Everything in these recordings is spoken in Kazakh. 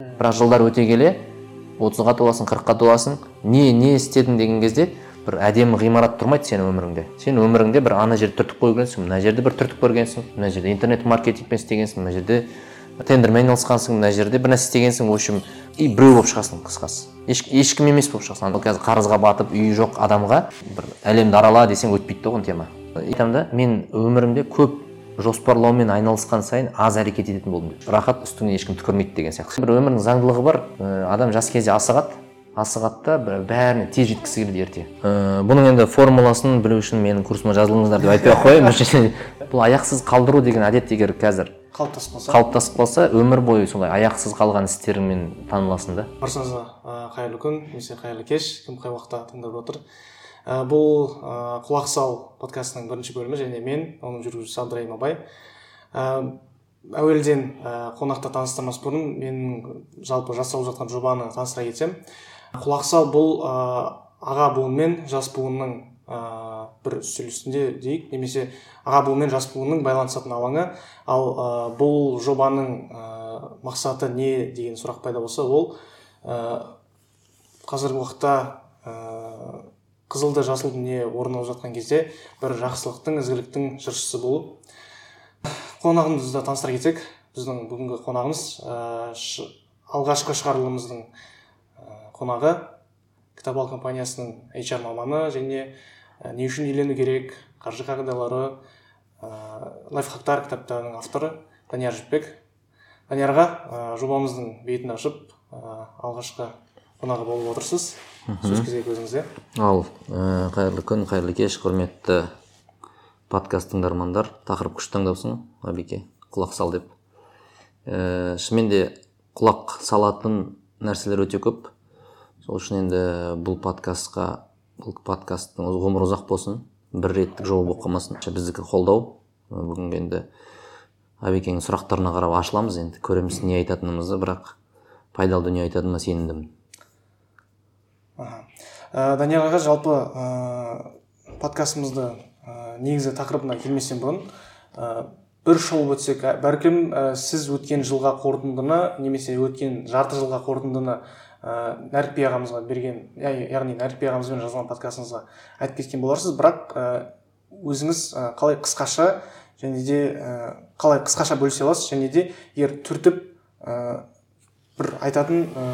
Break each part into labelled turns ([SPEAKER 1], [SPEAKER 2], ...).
[SPEAKER 1] бірақ жылдар өте келе отызға толасың қырыққа толасың не не істедің деген кезде бір әдемі ғимарат тұрмайды сенің өміріңде. Сен өміріңде бір ана жерде түртіп қойгенсің мына жерде бір түртіп көргенсің мына жерде интернет маркетингпен істегенсің мына жерде тендермен айналысқансың мына жерде бір нәрсе істегенсің. В общем и біреу болып шығасың қысқасы. Еш, ешкім емес болып шығасың. Ал қазір қарызға батып үйі жоқ адамға бір әлемді арала десең өтпейді да тема. Айтамын да мен өмірімде көп жоспарлаумен айналысқан сайын аз әрекет ететін болдым рахат үстіңнен ешкім түкірмейді деген сияқты. Бір өмірдің заңдылығы бар ә, адам жас кезде асығады. Асығады да бір бәріне тез жеткісі келеді ерте. Ә, бұның енді формуласын білу үшін менің курсыма жазылыңыздар деп айтпай ақ қояйын. Бұл аяқсыз қалдыру деген әдет егер қазір
[SPEAKER 2] қалыптасып қалса?
[SPEAKER 1] қалыптасып қалса өмір бойы солай аяқсыз қалған істеріңмен таныласың да.
[SPEAKER 2] Баршаңызға қайырлы күн. Немесе қайырлы кеш. Кім қай уақытта тыңдап отыр? Ә, бұл ә, құлақ сал подкастының бірінші бөлімі және мен оның жүргізушісі абдырайым абай ә, әуелден ә, қонақты таныстырмас бұрын менің жалпы жасалып жатқан жобаны таныстыра кетсем. Құлақ сал бұл ә, аға буын мен жас буынның ә, бір үстел үстінде дейік. Немесе аға буын мен жас буынның байланысатын алаңы. Ал ә, бұл жобаның ә, мақсаты не деген сұрақ пайда болса ол ә, қазіргі уақытта қызылды жасыл дүние орын алып жатқан кезде бір жақсылықтың ізгіліктің жыршысы болып қонағымызды таныстыра кетсек біздің бүгінгі қонағымыз ә, ш, алғашқы шығарылымымыздың ә, қонағы кітап компаниясының HR маманы және ә, не үшін үйлену керек қаржы қағидалары ә, лайфхактар кітаптарының авторы данияр жүпбек даниярға ә, жобамыздың бетін ашып ә, алғашқы қонағы болып отырсыз. Сөз кезегі өзіңізде.
[SPEAKER 1] Ал ә, қайырлы күн қайырлы кеш құрметті подкаст тыңдармандар. Тақырып күшті таңдапсың ғабеке құлақ сал деп. Ә, шынымен де құлақ салатын нәрселер өте көп. Сол үшін енді бұл подкастқа бұл подкасттың ғұмыры ұзақ болсын. Бір реттік жоба болып қалмасын біздікі қолдау. Бүгінгі енді әбекеңнің сұрақтарына қарап ашыламыз. Енді көреміз не айтатынымызды бірақ пайдалы дүние айтатыныма сенімдімін.
[SPEAKER 2] Ә, данияр аға жалпы ә, подкастымызды ә, негізі тақырыбына келместен бұрын ә, бір шолып өтсек бәлкім ә, сіз өткен жылға қорытындыны немесе өткен жарты жылға қорытындыны ә, нәрікби ағамызға берген яғни нәрікби ағамызбен жазған подкастыңызға айтып кеткен боларсыз. Бірақ ә, өзіңіз қалай қысқаша және де қалай қысқаша бөлісе аласыз және де егер түртіп ә, бір айтатын ә,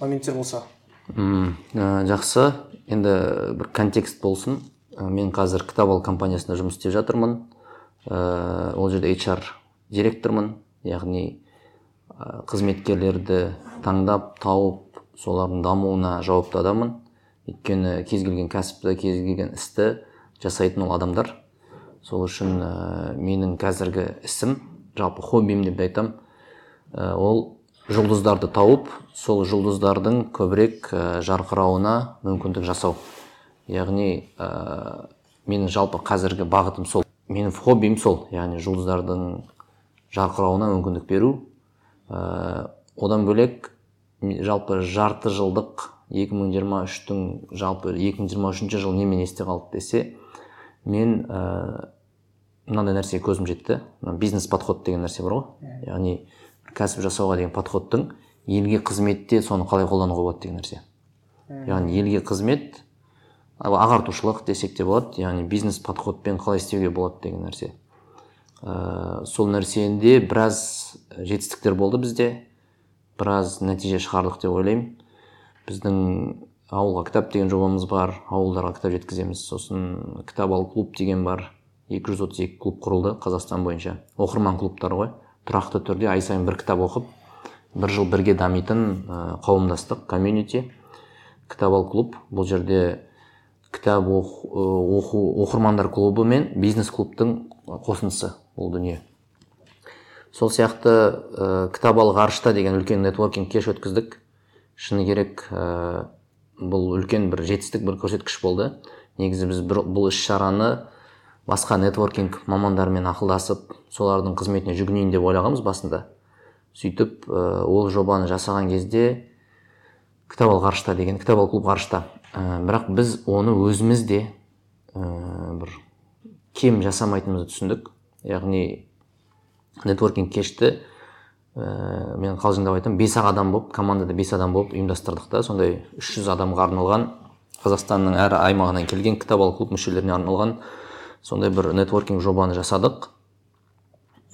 [SPEAKER 2] моменттер болса.
[SPEAKER 1] М, ә, жақсы. Енді бір контекст болсын. Ә, мен қазір кітап компаниясында жұмыс істеп жатырмын. Ә, ол жерде HR директормын. Яғни қызметкерлерді таңдап тауып солардың дамуына жауапты адаммын. Өйткені кез келген кәсіпті кез келген істі жасайтын ол адамдар. Сол үшін ә, менің қазіргі ісім жалпы хоббим деп айтамын ә, ол жұлдыздарды тауып сол жұлдыздардың көбірек ә, жарқырауына мүмкіндік жасау. Яғни ә, менің жалпы қазіргі бағытым сол. Менің хоббим сол. Яғни жұлдыздардың жарқырауына мүмкіндік беру. Ә, одан бөлек жалпы жарты жылдық 2023-тің жалпы 2023 жыл немен есте қалды десе мен ә, мынандай нәрсеге көзім жетті. Бизнес подход деген нәрсе бар ғой. Яғни кәсіп жасауға деген подходтың елге қызметте соны қалай қолдануға болады деген нәрсе. Яғни елге қызмет ағартушылық десек те болады яғни бизнес подходпен қалай істеуге болады деген нәрсе. Ә, сол нәрсенде біраз жетістіктер болды бізде біраз нәтиже шығардық деп ойлаймын. Біздің ауылға кітап деген жобамыз бар ауылдарға кітап жеткіземіз. Сосын кітап ал клуб деген бар 232 клуб құрылды қазақстан бойынша. Оқырман клубтары ғой. Тұрақты түрде ай сайын бір кітап оқып бір жыл бірге дамитын қауымдастық комьюнити кітап ал клуб. Бұл жерде кітап оқу, оқырмандар клубы мен бизнес клубтың қосындысы бұл дүние. Сол сияқты ә, кітап ал ғарышта деген үлкен нетворкинг кеш өткіздік. Шыны керек ә, бұл үлкен бір жетістік бір көрсеткіш болды. Негізі біз бұл іс шараны басқа нетворкинг мамандармен ақылдасып солардың қызметіне жүгінейін деп ойлағанбыз басында. Сөйтіп ә, ол жобаны жасаған кезде кітап ал ғарышта деген кітап ал клуб ғарышта. Ә, бірақ біз оны өзіміз де ә, бір кем жасамайтынымызды түсіндік. Яғни нетворкинг кешті ә, мен қалжыңдап айтамын бес ақ адам болып командада бес адам болып ұйымдастырдық та. Сондай 300 адамға арналған қазақстанның әр аймағынан келген кітап алу клуб мүшелеріне арналған сондай бір нетворкинг жобаны жасадық.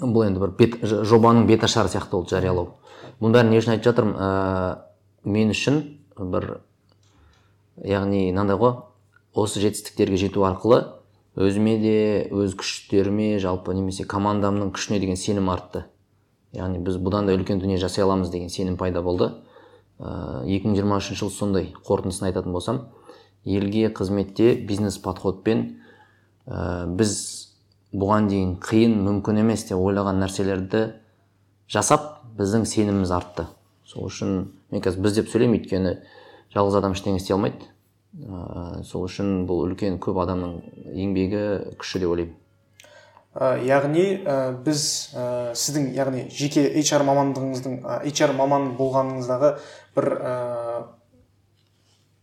[SPEAKER 1] Бұл енді бір бет, жобаның беташары сияқты болды жариялау. Бұның бәрін не үшін айтып жатырмын? Ә, мен үшін бір яғни мынандай ғой осы жетістіктерге жету арқылы өзіме де өз күштеріме жалпы немесе командамның күшіне деген сенім артты. Яғни біз бұдан да үлкен дүние жасай аламыз деген сенім пайда болды. Екі мың жиырма жыл сондай қорытындысын айтатын болсам елге қызметте бизнес подходпен ә, біз бұған дейін қиын мүмкін емес деп ойлаған нәрселерді жасап біздің сеніміміз артты. Сол үшін мен қазір біз деп сөйлеймін өйткені жалғыз адам ештеңе істей алмайды. Ә, сол үшін бұл үлкен көп адамның еңбегі күші деп ойлаймын.
[SPEAKER 2] Ә, яғни ә, біз ә, сіздің яғни жеке HR мамандығыңыздың HR маман болғаныңыздағы бір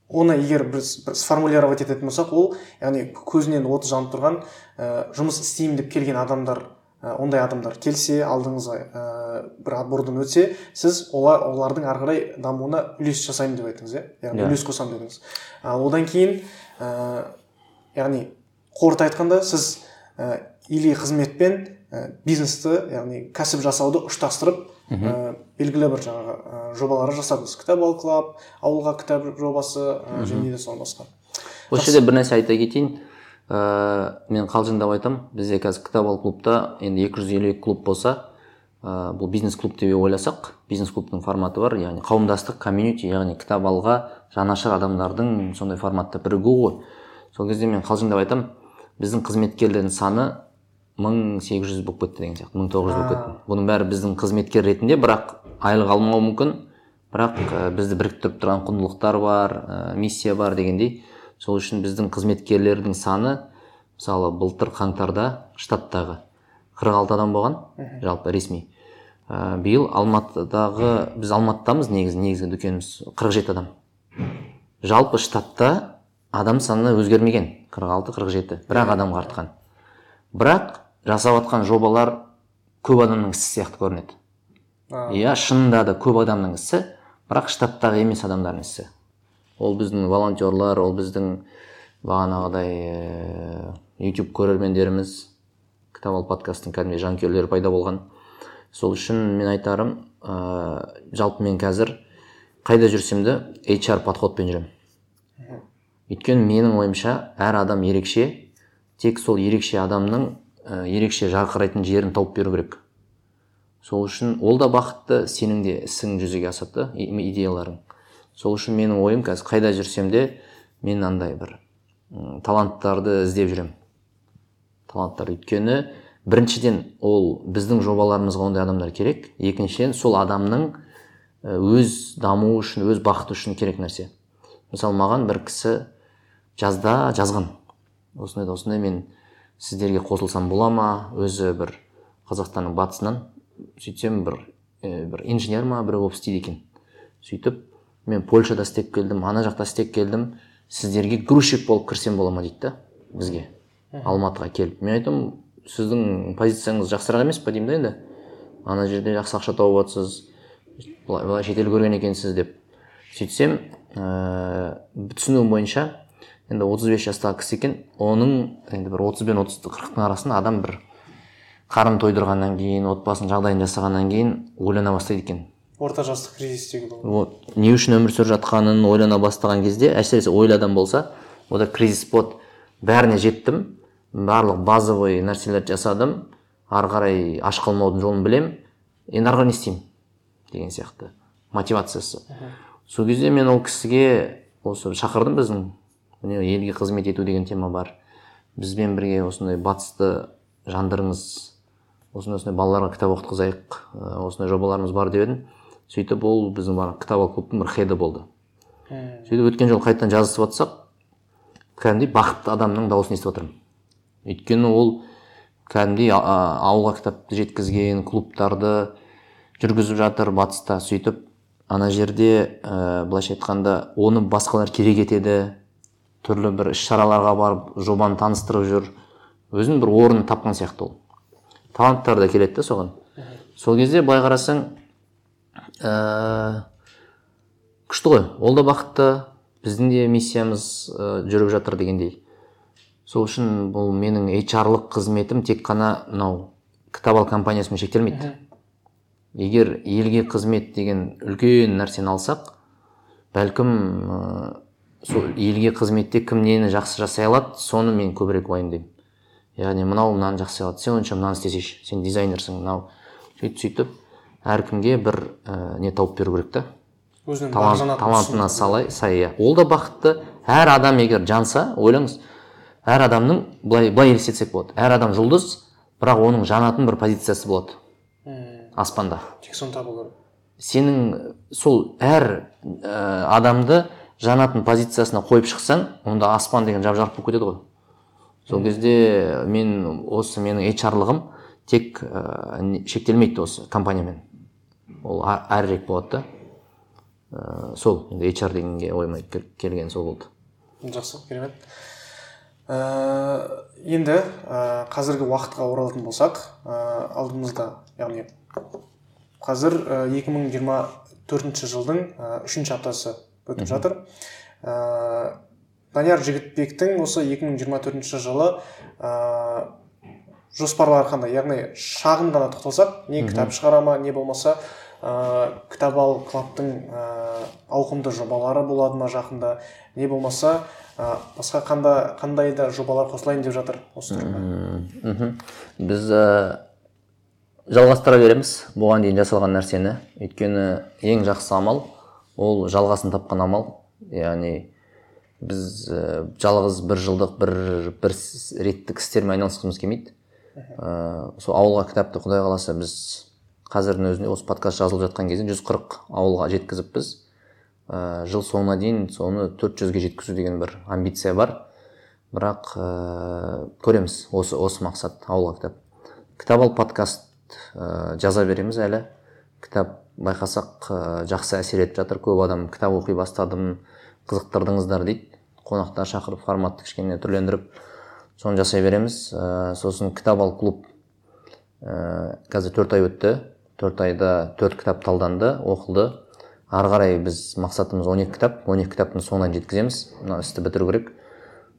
[SPEAKER 2] оны егер біз сформулировать ететін болсақ ол яғни көзінен оты жанып тұрған ә, жұмыс істеймін деп келген адамдар ә, ондай адамдар келсе алдыңызға ә, бір отбордан өтсе сіз олар, олардың ары қарай дамуына үлес жасаймын деп айттыңыз иә? Яғни үлес қосамын дедіңіз. Ал одан кейін ә, яғни қорыта айтқанда сіз ә, или қызметпен ә, бизнесті яғни кәсіп жасауды ұштастырып ә, белгілі бір жаңағы ә, жобалар жасадыңыз. Кітап ал клаб ауылға кітап жобасы ә, және де соған басқа.
[SPEAKER 1] Осы жерде бір нәрсе айта кетейін. Ә, мен қалжыңдап айтамын бізде қазір кітап ал клубта енді 252 клуб болса ә, бұл бизнес клуб деп ойласақ бизнес клубтың форматы бар яғни қауымдастық комьюнити яғни кітап алға жанашыр адамдардың сондай форматта бірігуі ғой. Сол кезде мен қалжыңдап айтамын біздің қызметкерлердің саны мың сегіз жүз болып кетті деген сияқты мың тоғыз жүз болып кетті. Бұның бәрі біздің қызметкер ретінде бірақ айлық алмауы мүмкін. Бірақ ә, бізді біріктіріп тұрған құндылықтар бар ә, миссия бар дегендей сол үшін біздің қызметкерлердің саны мысалы былтыр қаңтарда штаттағы 46 адам болған жалпы ресми. Ә, биыл алматыдағы біз алматыдамыз негізі негізгі дүкеніміз 47 адам. Жалпы штатта адам саны өзгермеген 46-47 бір ақ адамға артқан. Бірақ жасап жатқан жобалар көп адамның ісі сияқты көрінеді. Иә шынында да көп адамның ісі бірақ штаттағы емес адамдардың ісі. Ол біздің волонтерлар ол біздің бағанағыдай ә, YouTube көрермендеріміз кітап ал подкасттың кәдімгідей жанкүйерлері пайда болған. Сол үшін мен айтарым ә, жалпы мен қазір қайда жүрсем де HR подходпен жүремін. Өйткені менің ойымша әр адам ерекше тек сол ерекше адамның ерекше жарқырайтын жерін тауып беру керек. Сол үшін ол да бақытты сенің де ісің жүзеге асады да идеяларың. Сол үшін менің ойым қазір қайда жүрсем де мен андай бір м, таланттарды іздеп жүремін. Таланттар өйткені біріншіден ол біздің жобаларымызға ондай адамдар керек. Екіншіден сол адамның ә, өз дамуы үшін өз бақыты үшін керек нәрсе. Мысалы маған бір кісі жазда жазған. Осындай да осындай мен сіздерге қосылсам бола ма? Өзі бір қазақстанның батысынан сөйтсем бір ә, бір инженер ма біреу болып істейді екен. Сөйтіп мен польшада істеп келдім ана жақта істеп келдім. Сіздерге грузчик болып кірсем бола ма дейді да бізге? Алматыға келіп. Мен айтамын сіздің позицияңыз жақсырақ емес па? деймін да енді. Ана жерде жақсы ақша тауып жатсыз былай былай шетел көрген екенсіз деп. Сөйтсем ә, түсінуім бойынша енді 35 жастағы кісі екен. Оның енді бір 30 бен 30 қырықтың арасында адам бір қарын тойдырғаннан кейін отбасының жағдайын жасағаннан кейін ойлана бастайды екен.
[SPEAKER 2] Орта жастық кризистегі бұл
[SPEAKER 1] вот. Не үшін өмір сүріп жатқанын ойлана бастаған кезде әсіресе ойлы адам болса ода кризис болады бәріне жеттім. Барлық базовый нәрселерді жасадым. Ары қарай аш қалмаудың жолын білем енді ары қарай не істеймін деген сияқты мотивациясы. Сол кезде мен ол кісіге осы шақырдым біздің елге қызмет ету деген тема бар. Бізбен бірге осындай батысты жандырыңыз осындай осындай балаларға кітап оқытқызайық осындай жобаларымыз бар деп едім. Сөйтіп ол біздің бағана кітап клубтың бір хеді болды. Сөйтіп өткен жолы қайтадан жазысып жатсақ кәдімгідей бақытты адамның дауысын естіп жатырмын өйткені ол кәдімгідей ауылға кітапты жеткізген клубтарды жүргізіп жатыр батыста. Сөйтіп ана жерде ә, былайша айтқанда оны басқалар керек етеді. Түрлі бір іс шараларға барып жобаны таныстырып жүр. Өзінің бір орнын тапқан сияқты ол. Таланттар да келеді да соған. Сол кезде былай қарасаң ә, күшті ғой. Ол да бақытты. Біздің де миссиямыз ә, жүріп жатыр дегендей. Сол үшін бұл менің HR-лық қызметім тек қана мынау кітап ал компаниясымен шектелмейді. Егер елге қызмет деген үлкен нәрсені алсақ бәлкім ә, сол елге қызметте кім нені жақсы жасай алады соны мен көбірек уайымдаймын яғни мынау мынаны жақсы алады сен ойынша мынаны істесейші сен дизайнерсің мынау. Сөйтіп сөйтіп әркімге бір ә, не тауып беру керек та.
[SPEAKER 2] Өзінің
[SPEAKER 1] талант, талантына салай сай иә. Ол да бақытты. Әр адам егер жанса ойлаңыз әр адамның былай былай елестетсек болады. Әр адам жұлдыз бірақ оның жанатын бір позициясы болады.
[SPEAKER 2] Мм,
[SPEAKER 1] аспанда.
[SPEAKER 2] Тек соны табу керек.
[SPEAKER 1] Сенің сол әр ә, адамды жанатын позициясына қойып шықсаң онда аспан деген жап жарық болып кетеді ғой. Сол кезде мен осы менің HR-лығым тек ә, шектелмейді осы компаниямен. Ол әрірек болады да. Ә, сол енді HR дегенге ойыма кел- келген сол болды.
[SPEAKER 2] Жақсы керемет. Ә, енді ә, қазіргі уақытқа оралатын болсақ ә, алдымызда яғни қазір ә, 2024 жылдың ә, үшінші аптасы өтіп жатыр. Ә, данияр жігітбектің осы 2024 жылы ә, жоспарлары қандай? Яғни шағын ғана тоқталсақ не кітап шығара ма не болмаса ә, кітап ал клабтың ә, ауқымды жобалары болады ма жақында не болмаса ә, басқа қанда, қандай да жобалар қосылайын деп жатыр осы тұрғыда
[SPEAKER 1] мхм. Біз ә, жалғастыра береміз. Бұған дейін жасалған нәрсені. Өйткені ең жақсы амал ол жалғасын тапқан амал. Яғни біз ә, жалғыз бір жылдық бір бір реттік істермен айналысқымыз келмейді. Ә, сол ауылға кітапты құдай қаласа біз қазірдің өзінде осы подкаст жазылып жатқан кезде 140 ауылға жеткізіппіз ә, жыл соңына дейін соны 400-ге жеткізу деген бір амбиция бар. Бірақ ә, көреміз осы осы мақсат ауылға кітап. Кітап ал подкаст ә, жаза береміз әлі. Кітап байқасақ ә, жақсы әсер етіп жатыр. Көп адам кітап оқи бастадым қызықтырдыңыздар дейді. Қонақтар шақырып форматты кішкене түрлендіріп соны жасай береміз. Ә, сосын кітап ал клуб ә, қазір төрт ай өтті. Төрт айда төрт кітап талданды оқылды. Ары қарай біз мақсатымыз 12 кітап. 12 кітаптың соңына жеткіземіз. Мына істі бітіру керек.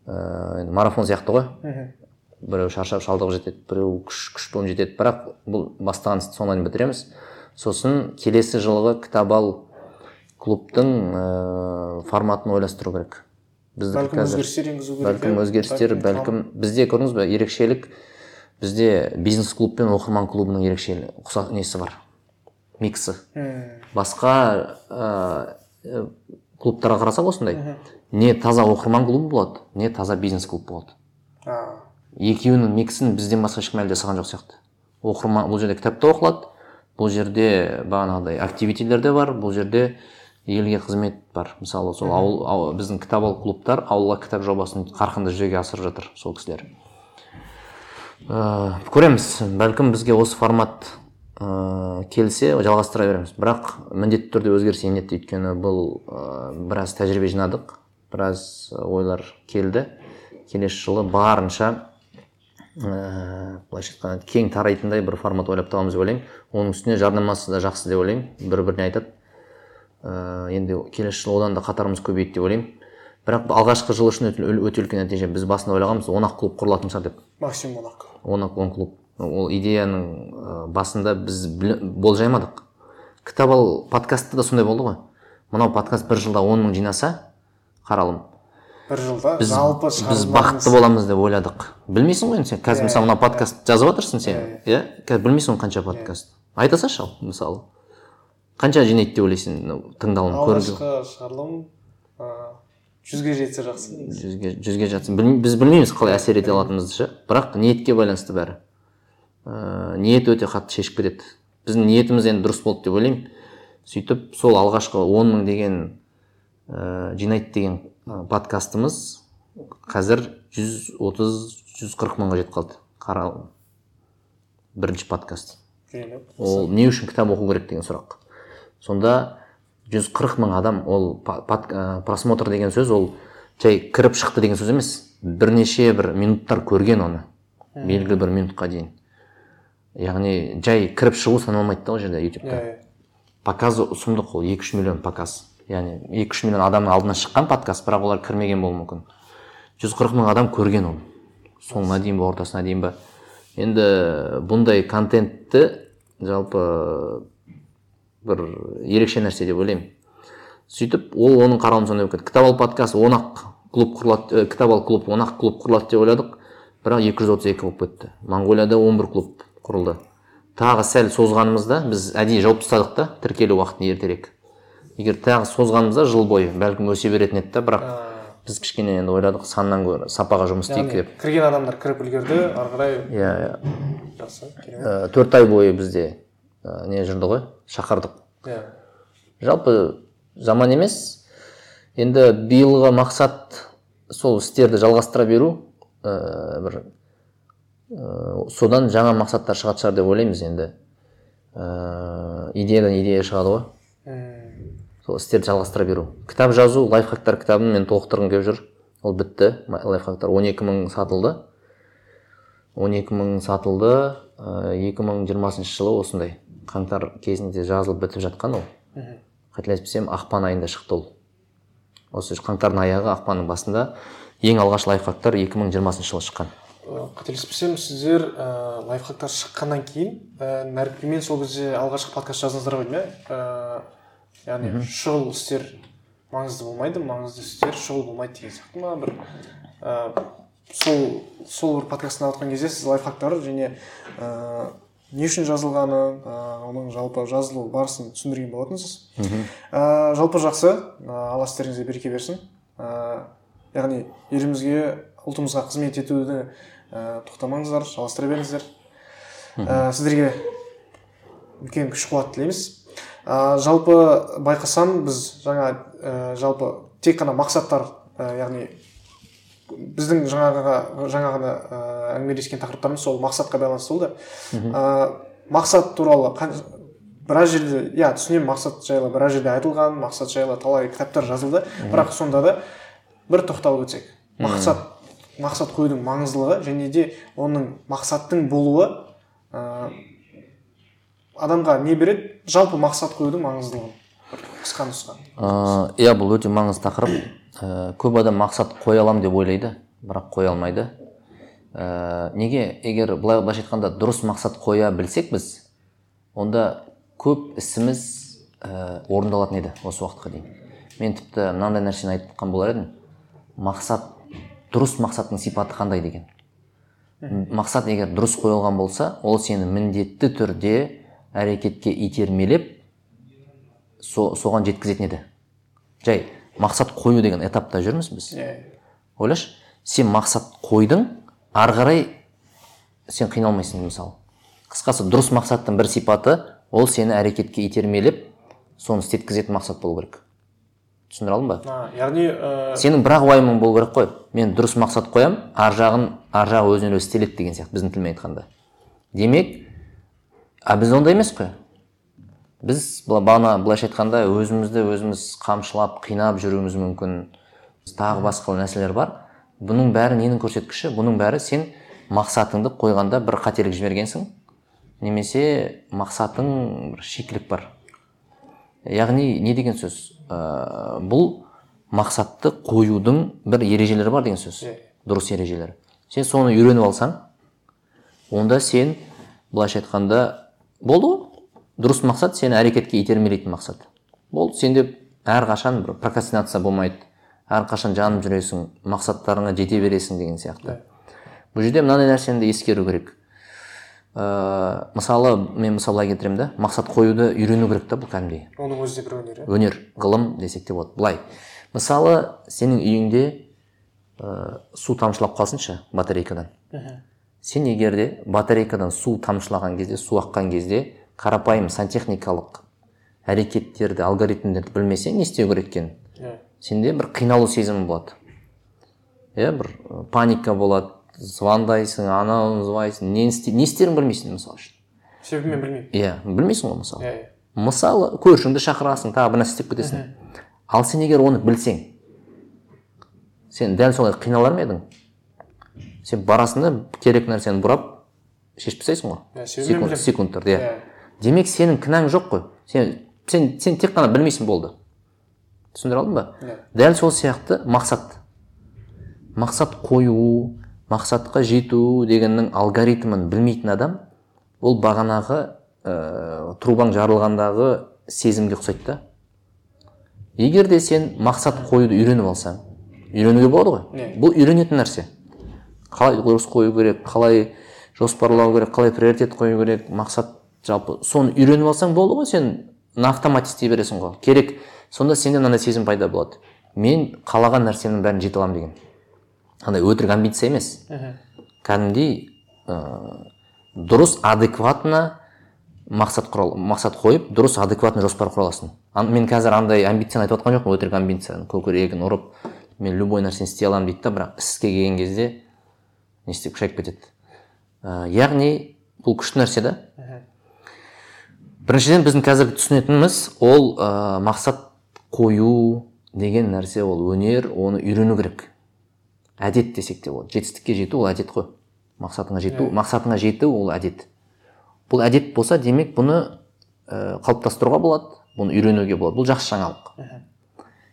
[SPEAKER 1] Ә, марафон сияқты ғой. Біреу шаршап шалдығып жетеді біреу күш күшпен жетеді. Бірақ бұл бастаған істі соңына дейін бітіреміз. Сосын келесі жылғы кітап ал клубтың ә, форматын ойластыру керек. Біздікі
[SPEAKER 2] бәлкім
[SPEAKER 1] қазір
[SPEAKER 2] өзгерістер енгізу керек
[SPEAKER 1] бәлкім өзгерістер бәлкім бізде көрдіңіз ба ерекшелік бізде бизнес клуб пен оқырман клубының ерекшелігі ұқсас несі бар? Миксі басқа ә, клубтарға қарасақ осындай. Не таза оқырман клубы болады не таза бизнес клуб болады. Екеуінің миксін бізден басқа ешкім әлі жасаған жоқ сияқты. Оқырман бұл жерде кітап та оқылады бұл жерде бағанағыдай активитилер де бар бұл жерде елге қызмет бар. Мысалы сол ауыл, ауыл біздің кітап ал клубтар ауылға кітап жобасын қарқынды жүзеге асырып жатыр сол кісілер. Ә, көреміз. Бәлкім бізге осы формат ә, келсе жалғастыра береміз. Бірақ міндетті түрде өзгеріс енеді. Өйткені бұл ә, біраз тәжірибе жинадық. Біраз ойлар келді. Келесі жылы барынша ә, былайша айтқанда кең тарайтындай бір формат ойлап табамыз деп ойлаймын. Оның үстіне жарнамасы да жақсы деп ойлаймын бір біріне айтады. Ә, енді келесі жылы одан да қатарымыз көбейеді деп ойлаймын. Бірақ алғашқы жыл үшін өте, өте үлкен нәтиже. Біз басында ойлағанбыз он ақ клуб құрылатын шығар деп.
[SPEAKER 2] Максимум он ақ
[SPEAKER 1] он ақ он клуб. Ол идеяның ә, басында біз болжаймадық кітап ал подкастта да сондай болды ғой. Мынау подкаст бір жылда он мың жинаса қаралым.
[SPEAKER 2] Бір жылда
[SPEAKER 1] біз,
[SPEAKER 2] жалпы
[SPEAKER 1] біз бақытты боламыз деп ойладық. Білмейсің ғой енді сен? Қазір
[SPEAKER 2] Иә,
[SPEAKER 1] мысалы мына подкаст жазып жатырсың сен.
[SPEAKER 2] Иә,
[SPEAKER 1] иә? қазір білмейсің ғой қанша подкаст. Айта салшы ал мысалы. Қанша жинайды деп ойлайсың тыңдалым
[SPEAKER 2] алғашқы шығарылым жүзге жетсе жақсы
[SPEAKER 1] жүзге жүзге жатсын. Біз білмейміз қалай әсер ете алатынымызды ше? Бірақ ниетке байланысты бәрі. Ә, ниет өте қатты шешіп кетеді. Біздің ниетіміз енді дұрыс болды деп ойлаймын. Сөйтіп сол алғашқы он мың деген ә, жинайды деген подкастымыз қазір жүз отыз жүз қырық мыңға жетіп қалды. Қара бірінші подкаст. Ол не үшін кітап оқу керек деген сұрақ. Сонда 140 мың адам ол ә, просмотр деген сөз ол жай кіріп шықты деген сөз емес. Бірнеше бір минуттар көрген оны. Белгілі бір минутқа дейін. Яғни жай кіріп шығу саналмайды да ол жерде ютубта.
[SPEAKER 2] Иә иә.
[SPEAKER 1] Показы сұмдық ол екі үш миллион показ. Яғни екі үш миллион адамның алдына шыққан подкаст бірақ олар кірмеген болуы мүмкін. Жүз қырық мың адам көрген оны соңына дейін ба ортасына дейін ба енді бұндай контентті жалпы бір ерекше нәрсе деп ойлаймын. Сөйтіп ол оның қарауын сондай болып кетті. Кітап ал подкаст он ақ клуб құрылады ә, кітап ал клуб он ақ клуб құрылады деп ойладық. Бірақ екі жүз отыз екі болып кетті. Моңғолияда он бір клуб құрылды. Тағы сәл созғанымызда біз әдейі жауып тастадық та тіркелу уақытын ертерек. Егер тағы созғанымызда жыл бойы бәлкім өсе беретін еді да бірақ біз кішкене енді ойладық саннан гөрі сапаға жұмыс істейік деп.
[SPEAKER 2] кірген адамдар кіріп үлгерді ары қарай
[SPEAKER 1] иә иә.
[SPEAKER 2] жақсы керемет.
[SPEAKER 1] Ә, төрт ай бойы бізде ә, не жүрді ғой шақырдық.
[SPEAKER 2] Иә.
[SPEAKER 1] Жалпы жаман емес. Енді биылғы мақсат сол істерді жалғастыра беру ә, бір ә, содан жаңа мақсаттар шығатын шығар деп ойлаймыз енді. Ә, идеядан идея шығады ғой. Сол істерді жалғастыра беру. Кітап жазу лайфхактар кітабын мен толықтырғым келіп жүр. Ол бітті лайфхактар. 12 мың сатылды. 12 мың сатылды ә, 2020 жылы осындай қаңтар кезінде жазылып бітіп жатқан ол. Қателеспесем ақпан айында шықты ол. Осы қаңтардың аяғы ақпанның басында ең алғаш лайфхактар 2020 жылы шыққан.
[SPEAKER 2] Э, қателеспесем сіздер ә, лайфхактар шыққаннан кейін ә, сол кезде алғашқы подкаст жаздыңыздар ғой деймін иә? Яғни шұғыл істер маңызды болмайды маңызды істер шұғыл болмайды деген сияқты ма? бір ә, сол сол бір подкаст тыңдап жатқан кезде сіз лайфхактар және ә, не үшін жазылғаны ә, оның жалпы жазылу барысын түсіндірген болатынсыз. Ә, жалпы жақсы. Ә, алла істеріңізге береке берсін. Ә, яғни елімізге ұлтымызға қызмет етуді ә, тоқтамаңыздар жалғастыра беріңіздер. Ә, сіздерге үлкен күш қуат тілейміз. Ә, жалпы байқасам біз жаңа ә, жалпы тек қана мақсаттар ә, яғни біздің жаңағыға жаңа ғана ә, әңгімелескен тақырыптарымыз сол мақсатқа байланысты болды. Ә, мақсат туралы қан- біраз жерде иә түсінемін мақсат жайлы біраз жерде айтылған мақсат жайлы талай кітаптар жазылды. Бірақ сонда да бір тоқталып өтсек. Мақсат мақсат қоюдың маңыздылығы және де оның мақсаттың болуы ә, адамға не береді? Жалпы мақсат қоюдың маңыздылығын бір қысқа нұсқа.
[SPEAKER 1] Ә, иә бұл өте маңызды тақырып. Ә, көп адам мақсат қоя аламын деп ойлайды бірақ қоя алмайды. Ә, неге? Егер былай былайша айтқанда дұрыс мақсат қоя білсек біз онда көп ісіміз ә, орындалатын еді осы уақытқа дейін. Мен тіпті мынандай нәрсені айтқан болар едім. Мақсат дұрыс мақсаттың сипаты қандай деген. Мақсат егер дұрыс қойылған болса ол сені міндетті түрде әрекетке итермелеп со, соған жеткізетін еді. Жай мақсат қою деген этапта жүрміз біз.
[SPEAKER 2] Иә
[SPEAKER 1] ойлашы сен мақсат қойдың ары қарай сен қиналмайсың мысалы. Қысқасы дұрыс мақсаттың бір сипаты ол сені әрекетке итермелеп соны істеткізетін мақсат болу керек. Түсіндіре алдым ба?
[SPEAKER 2] А, яғни ә,
[SPEAKER 1] сенің бір ақ уайымың болу керек қой. Мен дұрыс мақсат қоямын ар жағын ар жағы өзінен өзі істеледі деген сияқты біздің тілмен айтқанда. Демек а біз ондай емес қой. Біз бағана былайша айтқанда өзімізді өзіміз қамшылап қинап жүруіміз мүмкін. Тағы басқа нәрселер бар. Бұның бәрі ненің көрсеткіші? Бұның бәрі сен мақсатыңды қойғанда бір қателік жібергенсің. Немесе мақсатың бір шикілік бар. Яғни не деген сөз? Ә, бұл мақсатты қоюдың бір ережелері бар деген сөз. Дұрыс ережелері. Сен соны үйреніп алсаң онда сен былайша айтқанда болды ғой. Дұрыс мақсат сені әрекетке итермелейтін мақсат. Болды сенде әрқашан бір прокрастинация болмайды. Әрқашан жанып жүресің мақсаттарыңа жете бересің деген сияқты. Бұл жерде мынандай нәрсені де ескеру керек. Ә, мысалы мен мысал былай келтіремін да мақсат қоюды үйрену керек та бұл кәдімгідей.
[SPEAKER 2] Оның өзі де бір өнер иә
[SPEAKER 1] өнер ғылым десек те болады. Былай. Мысалы сенің үйіңде ә, су тамшылап қалсыншы батарейкадан. Сен егер де батарейкадан су тамшылаған кезде су аққан кезде қарапайым сантехникалық әрекеттерді алгоритмдерді білмесең не істеу керек екенін
[SPEAKER 2] иә.
[SPEAKER 1] Сенде бір қиналу сезімі болады. Иә бір паника болады. Звондайсың анауын звондайсың. Не, істе, не істерін білмейсің мысалы үшін.
[SPEAKER 2] Себебін мен білмеймін.
[SPEAKER 1] Иә білмейсің ғой мысалы
[SPEAKER 2] иә иә.
[SPEAKER 1] Мысалы көршіңді шақырасың тағы бір нәрсе істеп кетесің. Ал сен егер оны білсең сен дәл солай қиналар ма едің? Сен барасың да керек нәрсені бұрап шешіп тастайсың ғой.
[SPEAKER 2] Себебін
[SPEAKER 1] секунд, секундтарда иә.
[SPEAKER 2] Иә.
[SPEAKER 1] демек сенің кінәң жоқ қой. Сен сен сен тек қана білмейсің болды. Түсіндіре алдым ба?
[SPEAKER 2] Иә.
[SPEAKER 1] дәл сол сияқты мақсат. Мақсат қою мақсатқа жету дегеннің алгоритмін білмейтін адам ол бағанағы ә, трубаң жарылғандағы сезімге ұқсайды да. Егер де сен мақсат қоюды үйреніп алсаң үйренуге болады ғой.
[SPEAKER 2] Иә.
[SPEAKER 1] бұл үйренетін нәрсе. Қалай дұрыс қою керек қалай жоспарлау керек қалай приоритет қою керек мақсат жалпы. Соны үйреніп алсаң болды ғой сен на автомат істей бересің ғой. Керек. Сонда сенде мынандай сезім пайда болады. Мен қалаған нәрсемнің бәрін жете аламын деген. Андай өтірік амбиция емес. Кәдімгідей ә, дұрыс адекватно мақсат құра мақсат қойып дұрыс адекватный жоспар құра аласың. Ан- мен қазір андай амбицияны айтып жатқан жоқпын өтірік амбицияны. Көкірегін ұрып мен любой нәрсені істей аламын дейді да бірақ іске келген кезде не істеп шайып кетеді. Ә, яғни бұл күшті нәрсе да. Біріншіден біздің қазіргі түсінетініміз ол ә, мақсат қою деген нәрсе ол өнер оны үйрену керек. Әдет десек те болады жетістікке жету ол әдет қой. Мақсатыңа жету мақсатыңа жету ол әдет. Бұл әдет болса демек бұны ә, қалыптастыруға болады бұны үйренуге болады. Бұл жақсы жаңалық.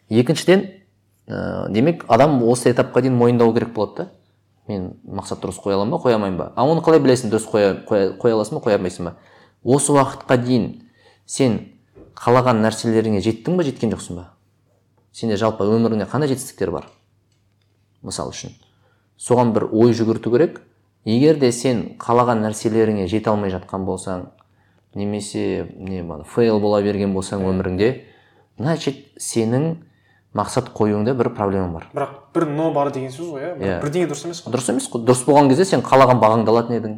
[SPEAKER 1] Екіншіден ә, демек адам осы этапқа дейін мойындау керек болады да. Мен мақсат дұрыс қоя аламын ба қоя алмаймын ба а оны қалай білесің дұрыс қоя, қоя, қоя аласың ба қоя алмайсың ба осы уақытқа дейін сен қалаған нәрселеріңе жеттің ба жеткен жоқсың ба сенде жалпы өміріңде қандай жетістіктер бар мысалы үшін соған бір ой жүгірту керек егер де сен қалаған нәрселеріңе жете алмай жатқан болсаң немесе не фейл бола берген болсаң өміріңде значит сенің мақсат қоюыңда бір проблема бар.
[SPEAKER 2] Бірақ бір но бар деген сөз ғой иә?
[SPEAKER 1] Иә.
[SPEAKER 2] Бірақ бірдеңе дұрыс емес қой.
[SPEAKER 1] Дұрыс емес қой. Дұрыс болған кезде сен қалаған бағаңды алатын едің.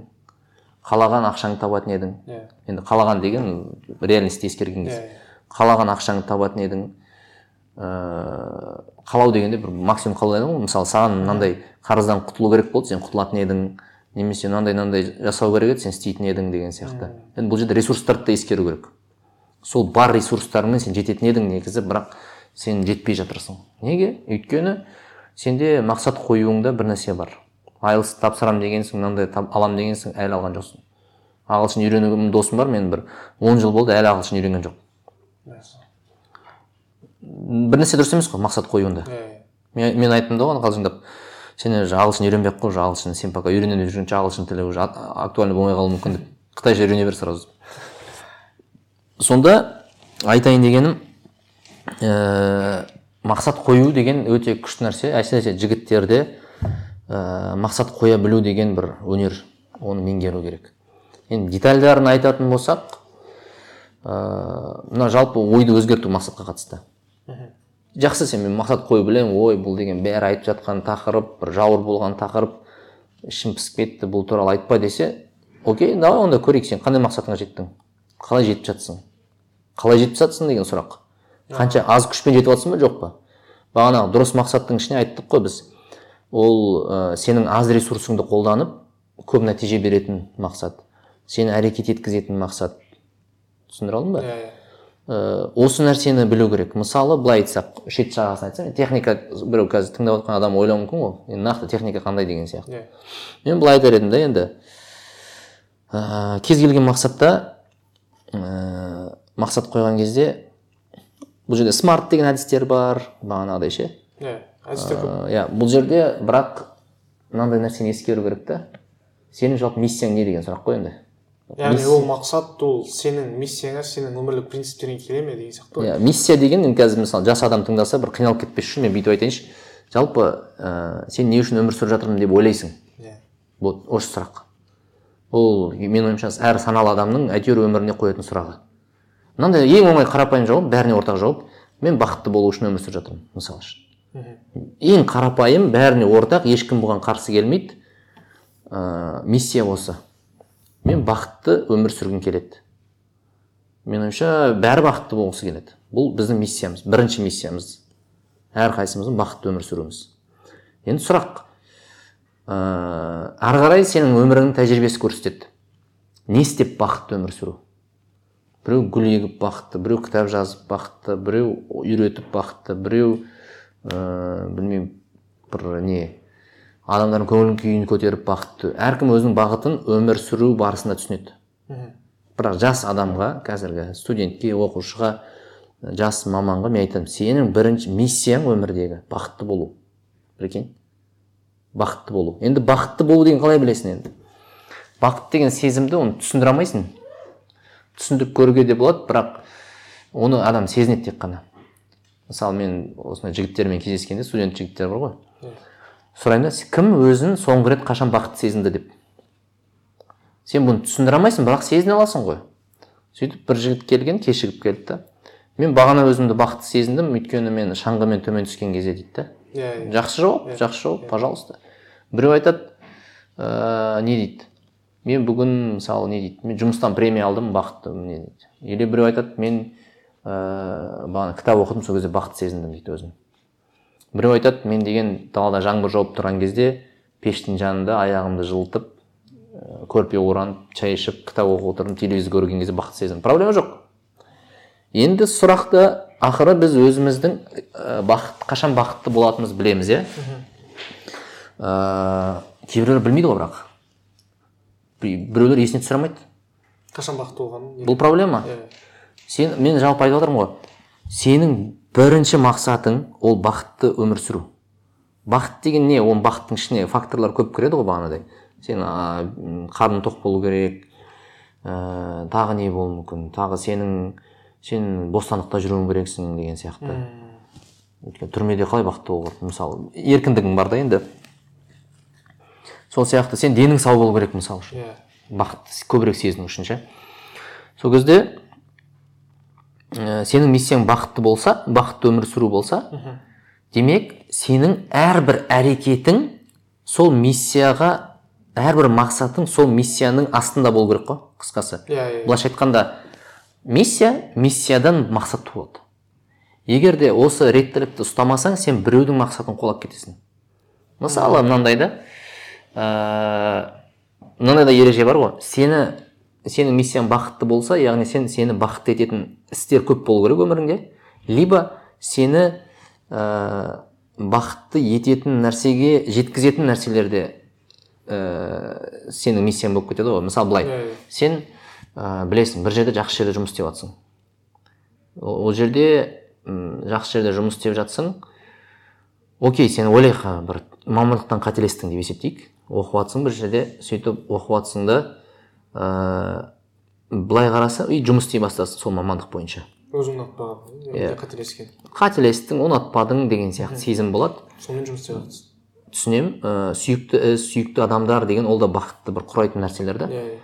[SPEAKER 1] Қалаған ақшаңды табатын едің.
[SPEAKER 2] Иә.
[SPEAKER 1] Енді қалаған деген реальностьті ескерген
[SPEAKER 2] иә
[SPEAKER 1] кезде.
[SPEAKER 2] Иә.
[SPEAKER 1] қалаған ақшаңды табатын едің. Ыыы қалау дегенде бір максимум қалау ғой. Мысалы саған мынандай қарыздан құтылу керек болды сен құтылатын едің. Немесе мынандай мынандай жасау керек еді сен істейтін едің деген сияқты. Енді бұл жерде ресурстарды да ескеру керек. Сол бар ресурстарыңмен сен жететін едің негізі. Бірақ сен жетпей жатырсың. Неге? Өйткені сенде мақсат қоюыңда бір нәрсе бар. Айлс тапсырамын дегенсің мынандай аламын дегенсің әлі алған жоқсың. Ағылшын үйренуге досым бар менің бір он жыл болды әлі ағылшын үйренген жоқ бір нәрсе дұрыс емес қой мақсат қоюында
[SPEAKER 2] иә иә.
[SPEAKER 1] мен, мен айттым да оған қалжыңдап сен уже ағылшын үйренбей ақ қой уже ағылшын сен пока үйренемін деп жүргенше ағылшын тілі уже а- актуальный болмай қалуы мүмкін деп. Қытайша үйрене бер сразу. Сонда айтайын дегенім ә, мақсат қою деген өте күшті нәрсе. Әсіресе жігіттерде ә, мақсат қоя білу деген бір өнер. Оны меңгеру керек. Енді детальдарын айтатын болсақ ә, мына жалпы ойды өзгерту мақсатқа қатысты. Жақсы сен мен мақсат қою білемін ой бұл деген бәрі айтып жатқан тақырып бір жауыр болған тақырып ішім пісіп кетті бұл туралы айтпа десе окей давай онда көрейік сен қандай мақсатыңа жеттің? Қалай жетіп жатсың? Қалай жетіп жатсың деген сұрақ. Қанша аз күшпен жетіп жатсың ба? Жоқ па? Бағанағы дұрыс мақсаттың ішіне айттық қой біз. Ол ә, сенің аз ресурсыңды қолданып көп нәтиже беретін мақсат. Сені әрекет еткізетін мақсат. Түсіндіре алдым ба? Ә, осы нәрсені білу керек. Мысалы былай айтсақ шет жағасын айтсам техника біреу қазір тыңдап жатқан адам ойлауы мүмкін ғой. Енді нақты техника қандай деген сияқты.
[SPEAKER 2] Иә.
[SPEAKER 1] Мен былай айтар едім да енді. Ә, кез келген мақсатта ә, мақсат қойған кезде бұл жерде смарт деген әдістер бар бағанағыдай ше
[SPEAKER 2] иә әдістер көп.
[SPEAKER 1] Ә, иә бұл жерде бірақ мынандай нәрсені ескеру керек та. Сенің жалпы миссияң не деген сұрақ қой енді?
[SPEAKER 2] Яғни ол мақсат ол сенің миссияңа сенің өмірлік принциптеріңе келе ме деген сияқты ғой.
[SPEAKER 1] Иә миссия деген енді қазір мысалы жас адам тыңдаса бір қиналып кетпес үшін мен бүйтіп айтайыншы. Жалпы ә, сен не үшін өмір сүріп жатырмын деп ойлайсың?
[SPEAKER 2] Иә.
[SPEAKER 1] Вот осы сұрақ. Ол менің ойымша әр саналы адамның әйтеуір өміріне қоятын сұрағы. Мынандай ең оңай қарапайым жауап бәріне ортақ жауап. Мен бақытты болу үшін өмір сүріп жатырмын мысалы үшін. Ең қарапайым бәріне ортақ ешкім бұған қарсы келмейді. Ә, миссия осы. Мен бақытты өмір сүргім келеді. Менің ойымша бәрі бақытты болғысы келеді. Бұл біздің миссиямыз бірінші миссиямыз. Әрқайсымыздың бақытты өмір сүруіміз. Енді сұрақ. Ә, ары қарай сенің өміріңнің тәжірибесі көрсетеді. Не істеп бақытты өмір сүру? Біреу гүл егіп бақытты біреу кітап жазып бақытты біреу үйретіп бақытты біреу ә, білмеймін бір не адамдардың көңіл күйін көтеріп бақытты әркім өзінің бағытын өмір сүру барысында түсінеді. Бірақ жас адамға қазіргі студентке оқушыға жас маманға мен айтамын сенің бірінші миссияң өмірдегі бақытты болу. Прикинь? Бақытты болу. Енді бақытты болу деген қалай білесің енді? Бақыт деген сезімді оны түсіндіре алмайсың. Түсіндіріп көруге де болады бірақ оны адам сезінеді тек қана. Мысалы мен осындай жігіттермен кездескенде студент жігіттер бар ғой. Сұраймын да кім өзін соңғы рет қашан бақытты сезінді? деп. Сен бұны түсіндіре алмайсың бірақ сезіне аласың ғой сөйтіп бір жігіт келген кешігіп келді да. Мен бағана өзімді бақытты сезіндім өйткені мен шаңғымен төмен түскен кезде дейді да.
[SPEAKER 2] Иә иә.
[SPEAKER 1] Жақсы жауап жақсы жауап пожалуйста біреу айтады ә, не дейді? Мен бүгін мысалы не дейді мен жұмыстан премия алдым бақыттымын не дейді. Или біреу айтады мен ә, бағана кітап оқыдым сол кезде бақытты сезіндім дейді өзін біреу айтады мен деген далада жаңбыр жауып тұрған кезде пештің жанында аяғымды жылытып ә, көрпе оранып шай ішіп кітап оқып отырдым телевизор көрген кезде бақытты сезіндім. Проблема жоқ. Енді сұрақты ақыры біз өзіміздің ә, бақыт қашан бақытты болатынымызды білеміз иә? Ә, кейбіреулер білмейді ғой бірақ. Бі- біреулер есіне түсіре алмайды.
[SPEAKER 2] Қашан бақытты болғанын
[SPEAKER 1] бұл проблема?
[SPEAKER 2] Иә
[SPEAKER 1] сен мен жалпы айтып отырмын ғой. Сенің бірінші мақсатың ол бақытты өмір сүру. Бақыт деген не? Оның бақыттың ішіне факторлар көп кіреді ғой бағанағыдай сен м, қарның тоқ болу керек ә, тағы не болуы мүмкін? Тағы сенің сен бостандықта жүруің керексің деген сияқты. Өйткені түрмеде қалай бақытты болуға болады мысалы еркіндігің бар да енді. Сол сияқты сен денің сау болу керек мысалы үшін.
[SPEAKER 2] Иә.
[SPEAKER 1] Бақытты көбірек сезіну үшін ше. Сол кезде ә, сенің миссияң бақытты болса бақытты өмір сүру болса демек сенің әрбір әрекетің сол миссияға әрбір мақсатың сол миссияның астында болу керек қой қысқасы.
[SPEAKER 2] Иә иә
[SPEAKER 1] былайша айтқанда миссия миссиядан мақсат туады. Егер де осы реттілікті ұстамасаң сен біреудің мақсатын қуалап кетесің. Мысалы мынандай да. Ыыы мынандай да ереже бар ғой. Сені сенің миссияң бақытты болса яғни сен сені бақытты ететін істер көп болу керек өміріңде. Либо сені ә, бақытты ететін нәрсеге жеткізетін нәрселерде ә, сенің миссияң болып кетеді ғой. Мысалы былай.
[SPEAKER 2] Иә, иә.
[SPEAKER 1] сен ә, білесің бір жерде жақсы жерде жұмыс істеп жатсың. Ол жерде м, жақсы жерде жұмыс істеп жатсың. Окей сен ойлайық «А, бір мамандықтан қателестің деп есептейік. Оқып жатсың бір жерде сөйтіп оқып жатсың да ә, былай қараса и жұмыс істей бастайсың сол мамандық бойынша.
[SPEAKER 2] Өзің ұнатпаған
[SPEAKER 1] Иә.
[SPEAKER 2] қателескен.
[SPEAKER 1] Қателестің ұнатпадың деген сияқты сезім болады.
[SPEAKER 2] Сонымен жұмыс істеп жатырсың
[SPEAKER 1] түсінемін ә, сүйікті іс сүйікті адамдар деген ол да бақытты бір құрайтын нәрселер да.
[SPEAKER 2] Иә иә.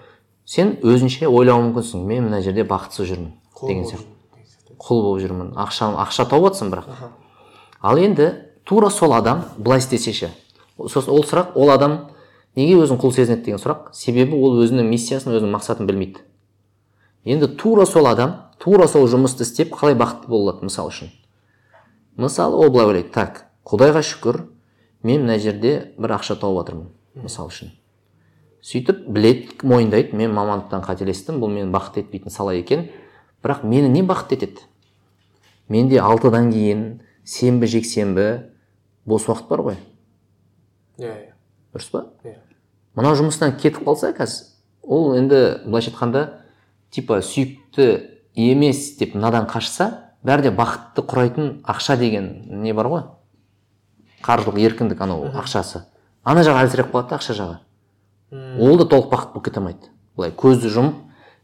[SPEAKER 1] Сен өзінше ойлауы мүмкінсің мен мына жерде бақытсыз жүрмін деген сияқты. құл болып жүрмін. Ақша ақша тауып жатрсың бірақ. Ал енді тура сол адам былай істесе ше. Сосын ол сұрақ ол адам неге өзін құл сезінеді деген сұрақ? Себебі ол өзінің миссиясын өзінің мақсатын білмейді. Енді тура сол адам тура сол жұмысты істеп қалай бақытты бола алады мысалы үшін. Мысалы ол былай ойлайды. Так құдайға шүкір мен мына жерде бір ақша тауып жатырмын мысалы үшін. Сөйтіп біледі мойындайды мен мамандықтан қателестім бұл мені бақытты етпейтін сала екен. Бірақ мені не бақытты етеді? Менде алтыдан кейін сенбі жексенбі бос уақыт бар ғой.
[SPEAKER 2] Иә иә.
[SPEAKER 1] Дұрыс па?
[SPEAKER 2] Иә.
[SPEAKER 1] Мынау жұмыстан кетіп қалса қазір ол енді былайша айтқанда типа сүйікті емес деп мынадан қашса бәрі де бақытты құрайтын ақша деген не бар ғой? Қаржылық еркіндік анау ақшасы. Ана жағы әлсіреп қалады да ақша жағы. Ол да толық бақыт болып кете алмайды. Былай көзді жұмып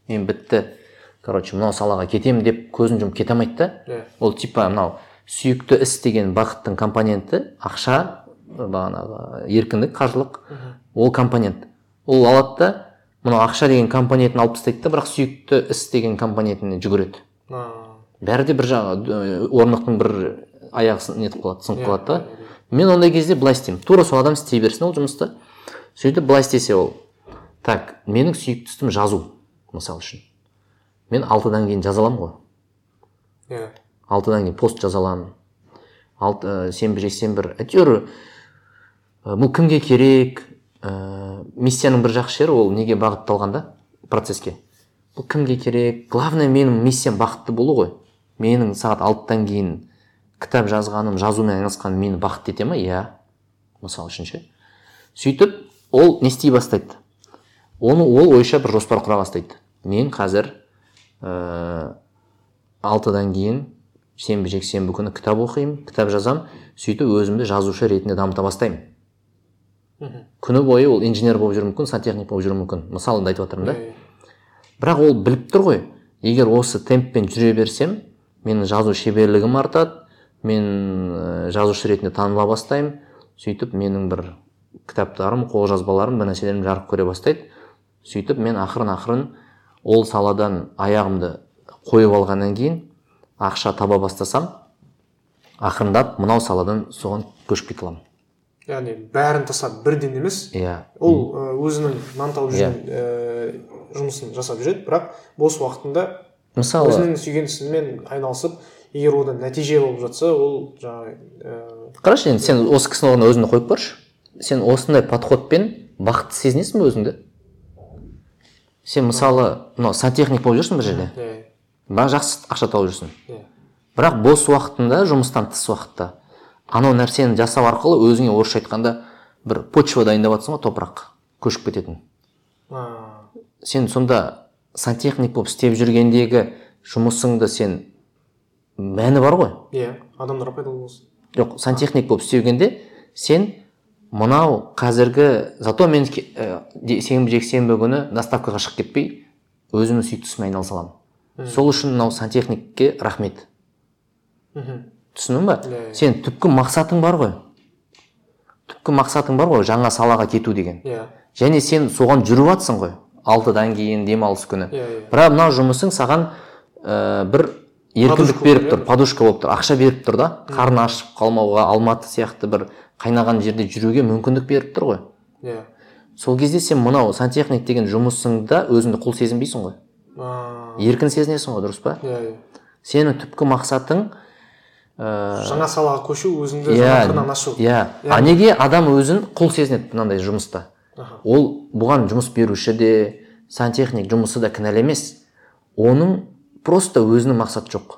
[SPEAKER 1] мен бітті короче мынау салаға кетемін деп көзін жұмып кете алмайды да.
[SPEAKER 2] Иә.
[SPEAKER 1] Ол типа мынау сүйікті іс деген бақыттың компоненті ақша бағанағы еркіндік қаржылық. Ол компонент. Ол алады да мынау ақша деген компонентін алып тастайды да бірақ сүйікті іс деген компонентіне жүгіреді. Бәрі де бір жағы орнықтың бір аяғы нетіп қалады сынып
[SPEAKER 2] Иә,
[SPEAKER 1] қалады да
[SPEAKER 2] иә,
[SPEAKER 1] мен ондай кезде былай істеймін. Тура сол адам істей берсін ол жұмысты. Сөйтіп былай істесе ол. Так менің сүйікті ісім жазу мысалы үшін. Мен алтыдан кейін жаза аламын ғой.
[SPEAKER 2] Иә.
[SPEAKER 1] Алтыдан кейін пост жаза аламын алты ә, сенбі жексенбі әйтеуір бұл кімге керек? Ә, миссияның бір жақсы жері ол неге бағытталған да процесске бұл кімге керек? Главное менің миссиям бақытты болу ғой. Менің сағат алтыдан кейін кітап жазғаным жазумен айналысқаным мені бақытты ете ма? Иә. Мысалы үшін ше. Сөйтіп ол не істей бастайды? Оны ол ойша бір жоспар құра бастайды. Мен қазір ә, алтыдан кейін сенбі жексенбі күні кітап оқимын кітап жазамын. Сөйтіп өзімді жазушы ретінде дамыта бастаймын. Күні бойы ол инженер болып жүруі мүмкін сантехник болып жүруі мүмкін. Мысалында айтып жатырмын да. Бірақ ол біліп тұр ғой. Егер осы темппен жүре берсем менің жазу шеберлігім артады мен ә, жазушы ретінде таныла бастаймын. Сөйтіп менің бір кітаптарым қолжазбаларым бір нәрселерім жарық көре бастайды. Сөйтіп мен ақырын ақырын ол саладан аяғымды қойып алғаннан кейін ақша таба бастасам ақырындап мынау саладан соған көшіп кете аламын.
[SPEAKER 2] Яғни бәрін тастап бірден емес.
[SPEAKER 1] Иә.
[SPEAKER 2] Ол өзінің нан тауып жүрген ә, жұмысын жасап жүреді. Бірақ бос уақытында
[SPEAKER 1] мысалы
[SPEAKER 2] өзінің сүйген ісімен айналысып егер одан нәтиже болып жатса ол жаңағы ә,
[SPEAKER 1] қарашы енді сен осы кісінің орнына өзіңді қойып көрші. Сен осындай подходпен бақытты сезінесің бе өзіңді? Сен мысалы мынау сантехник болып жүрсің бір жерде.
[SPEAKER 2] Иә.
[SPEAKER 1] Жақсы ақша тауып жүрсің.
[SPEAKER 2] Иә.
[SPEAKER 1] Бірақ бос уақытында жұмыстан тыс уақытта. Анау нәрсені жасау арқылы өзіңе орысша айтқанда бір почва дайындап жатрсың ғой топырақ көшіп кететін. Сен сонда сантехник болып істеп жүргендегі жұмысыңды сен мәні бар ғой?
[SPEAKER 2] Иә адамдар пайдалы болсын
[SPEAKER 1] жоқ сантехник болып істегенде сен мынау қазіргі зато мен ә, сенбі жексенбі күні доставкаға шығып кетпей өзімнің сүйікті ісіме айналыса аламын. Сол үшін мынау сантехникке рахмет.
[SPEAKER 2] Мхм.
[SPEAKER 1] Түсіндің ба?
[SPEAKER 2] Иә, иә.
[SPEAKER 1] сен түпкі мақсатың бар ғой. Түпкі мақсатың бар ғой жаңа салаға кету деген.
[SPEAKER 2] Иә
[SPEAKER 1] және сен соған жүріп жатсың ғой. алтыдан кейін демалыс күні.
[SPEAKER 2] Иә иә
[SPEAKER 1] бірақ мынау жұмысың саған ә, бір еркіндік беріп тұр подушка болып тұр ақша беріп тұр да? Қарны ашып қалмауға алматы сияқты бір қайнаған жерде жүруге мүмкіндік беріп тұр ғой.
[SPEAKER 2] Иә
[SPEAKER 1] сол кезде сен мынау сантехник деген жұмысыңда өзіңді құл сезінбейсің ғой. Еркін сезінесің ғой дұрыс па?
[SPEAKER 2] Иә иә
[SPEAKER 1] сенің түпкі мақсатың ә,
[SPEAKER 2] жаңа салаға көшу өзіңді
[SPEAKER 1] иә
[SPEAKER 2] жаңа қырынан ашу
[SPEAKER 1] иә. А неге адам өзін құл сезінеді мынандай жұмыста? Ол бұған жұмыс беруші де сантехник жұмысы да кінәлі емес. Оның просто өзінің мақсаты жоқ.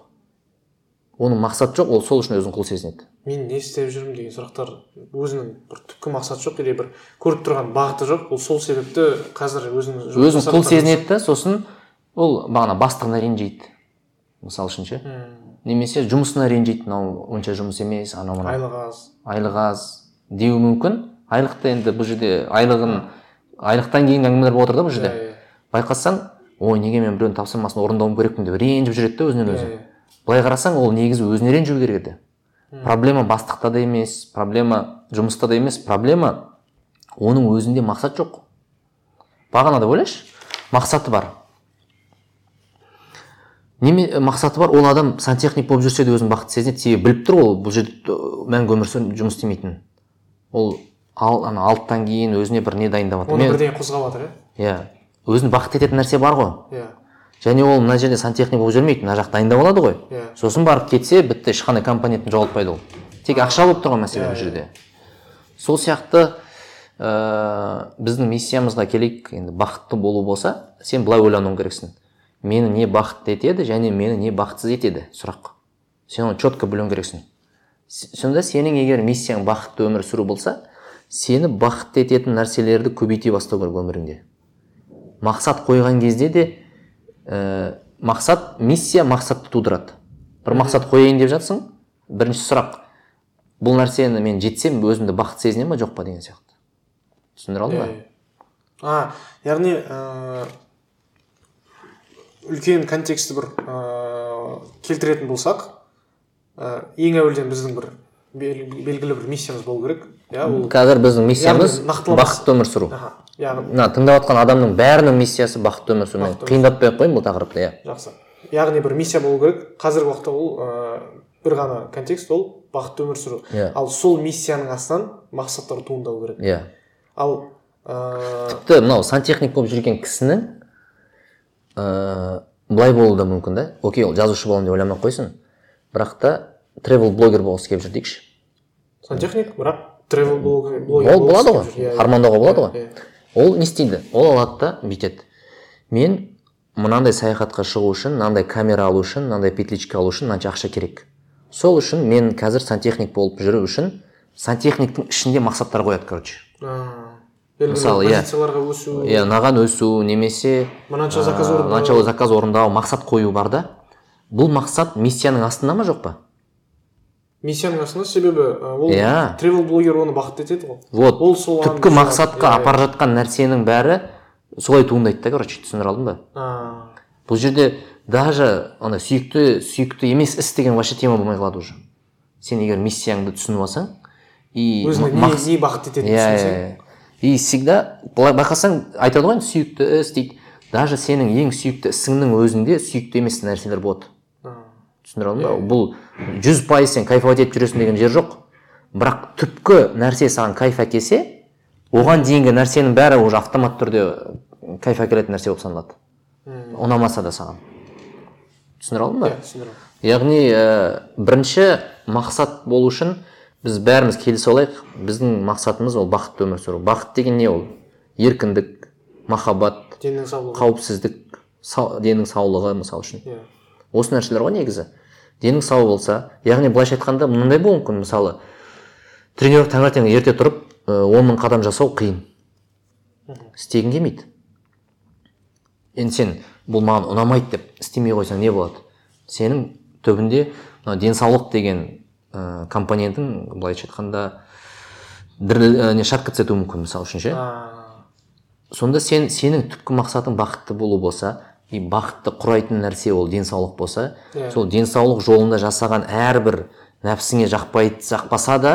[SPEAKER 1] Оның мақсаты жоқ ол сол үшін өзін құл сезінеді.
[SPEAKER 2] Мен не істеп жүрмін деген сұрақтар өзінің бір түпкі мақсаты жоқ или бір көріп тұрған бағыты жоқ. Ол сол себепті қазір
[SPEAKER 1] өзін
[SPEAKER 2] жасап
[SPEAKER 1] құл сезінеді да сосын ол бағана бастығына ренжиді. Мысалы үшін ше. Немесе жұмысына ренжиді мынау онша жұмыс емес анау мынау
[SPEAKER 2] айлығы аз.
[SPEAKER 1] Айлық аз деуі мүмкін. Айлықты енді бұл жерде айлығын айлықтан кейінгі әңгімелер болып отыр да бұл
[SPEAKER 2] иә
[SPEAKER 1] жерде.
[SPEAKER 2] Иә
[SPEAKER 1] байқасаң ой неге мен біреудің тапсырмасын орындауым керекпін деп ренжіп жүреді да өзінен
[SPEAKER 2] иә
[SPEAKER 1] өзі.
[SPEAKER 2] иә.
[SPEAKER 1] Былай қарасаң ол негізі өзіне ренжу керек еді. Проблема бастықта да емес проблема жұмыста да емес проблема оның өзінде мақсат жоқ. Бағанада ойлашы мақсаты бар. Неме мақсаты бар ол адам сантехник болып жүрсе де өзін бақытты сезінеді. Себебі біліп тұр ол бұл жерде мәңгі өмір сүріп жұмыс істемейтінін. Ол ал ана алтыдан кейін өзіне бір не дайындап жатыр
[SPEAKER 2] оны бірдеңе қозғап жатыр
[SPEAKER 1] иә? Өзін бақытты ететін нәрсе бар ғой.
[SPEAKER 2] Иә.
[SPEAKER 1] Және ол мына жерде сантехник болып жүрмейді мына жақта дайындап алады ғой.
[SPEAKER 2] Иә.
[SPEAKER 1] Сосын барып кетсе бітті ешқандай компонентін жоғалтпайды ол. Тек ақша болып тұрған мәселе бұл жерде. Сол сияқты ә, біздің миссиямызға келейік. Енді бақытты болу болса сен былай ойлануың керексің. Мені не бақытты етеді және мені не бақытсыз етеді сұрақ. Сен оны четко білуің керексің. Сонда сенің егер миссияң бақытты өмір сүру болса сені бақытты ететін нәрселерді көбейте бастау керек өміріңде. Мақсат қойған кезде де ә, мақсат миссия мақсатты тудырады. Бір мақсат қояйын деп жатсың бірінші сұрақ бұл нәрсені мен жетсем өзімді бақытты сезінемін ба жоқ па? деген сияқты. Түсіндіре алдым ба?
[SPEAKER 2] А яғни ә, үлкен контексті бір ә, келтіретін болсақ ә, ең әуелден біздің бір бел- белгілі бір миссиямыз болу керек. Иә ол
[SPEAKER 1] қазір біздің миссиямыз бақытты өмір сүру.
[SPEAKER 2] Яғни
[SPEAKER 1] мына тыңдап жатқан адамның бәрінің миссиясы бақытты өмір сүру мен қиындатпай ақ қояйын бұл тақырыпты иә.
[SPEAKER 2] Жақсы. Яғни бір миссия болу керек. Қазіргі уақытта ол ә, бір ғана контекст ол бақытты өмір сүру.
[SPEAKER 1] Иә.
[SPEAKER 2] ал сол миссияның астынан мақсаттар туындау керек.
[SPEAKER 1] Иә.
[SPEAKER 2] Ал ә,
[SPEAKER 1] тіпті мынау сантехник болып жүрген кісінің ыыы былай болуы да мүмкін да? Окей ол жазушы боламын деп ойламай ақ қойсын. Бірақ та тревел блогер болғысы келіп жүр дейікші.
[SPEAKER 2] Сантехник бірақ тревел блогер
[SPEAKER 1] ол болады ғой.
[SPEAKER 2] Иә, иә.
[SPEAKER 1] армандауға болады ғой.
[SPEAKER 2] Иә,
[SPEAKER 1] ол не істейді? Ол алады да бүйтеді мен мынандай саяхатқа шығу үшін мынандай камера алу үшін мынандай петличка алу үшін мынанша ақша керек. Сол үшін мен қазір сантехник болып жүру үшін сантехниктің ішінде мақсаттар қояды короче. Мысалы, иә.
[SPEAKER 2] позицияларға өсу
[SPEAKER 1] иә ұнаған өсу немесе
[SPEAKER 2] мынанша заказ орындау.
[SPEAKER 1] мынанша заказ орындау мақсат қою бар да. Бұл мақсат миссияның астында ма жоқ па?
[SPEAKER 2] Миссияның астында себебі ол
[SPEAKER 1] Иә.
[SPEAKER 2] тревел блогер оны бақытты етеді ғой.
[SPEAKER 1] Вот
[SPEAKER 2] ол сол
[SPEAKER 1] түпкі мақсатқа
[SPEAKER 2] иә,
[SPEAKER 1] апара жатқан нәрсенің бәрі солай туындайды да короче түсіндіре алдың ба бұл жерде даже ана сүйікті сүйікті емес іс деген вообще тема болмай қалады уже. Сен егер миссияңды түсініп алсаң и
[SPEAKER 2] өзіңді не, бақытты ететінін
[SPEAKER 1] иә
[SPEAKER 2] түсінсең.
[SPEAKER 1] иә. И всегда былай байқасаң айтады ғой сүйікті іс дейді. Даже сенің ең сүйікті ісіңнің өзінде сүйікті емес нәрселер болады. Түсіндіре алдың ба? Бұл жүз пайыз сен кайфовать етіп жүресің деген жер жоқ. Бірақ түпкі нәрсе саған кайф әкелсе оған дейінгі нәрсенің бәрі уже автомат түрде кайф әкелетін нәрсе болып саналады. Ұнамаса да саған. Түсіндіре алдың ба? Яғни ә, бірінші мақсат болу үшін біз бәріміз келісе алайық. Біздің мақсатымыз ол бақытты өмір сүру. Бақыт деген не ол? Еркіндік махаббат
[SPEAKER 2] деннің саулығы.
[SPEAKER 1] қауіпсіздік сау, деннің саулығы мысалы үшін.
[SPEAKER 2] Иә.
[SPEAKER 1] Осы нәрселер ғой негізі. Денің сау болса яғни былайша айтқанда мынандай болуы мүмкін. Мысалы тренировка таңертең ерте тұрып он мың қадам жасау қиын. Істегің келмейді. Енді сен бұл маған ұнамайды деп істемей қойсаң не болады? Сенің түбінде мына денсаулық деген ә, компонентің былайша айтқанда діріл ә, не шатқа түсуі мүмкін мысалы үшін ше. Сонда сен сенің түпкі мақсатың бақытты болу болса и бақытты құрайтын нәрсе ол денсаулық болса
[SPEAKER 2] Иә.
[SPEAKER 1] сол денсаулық жолында жасаған әрбір нәпсіңе жақпай жақпаса да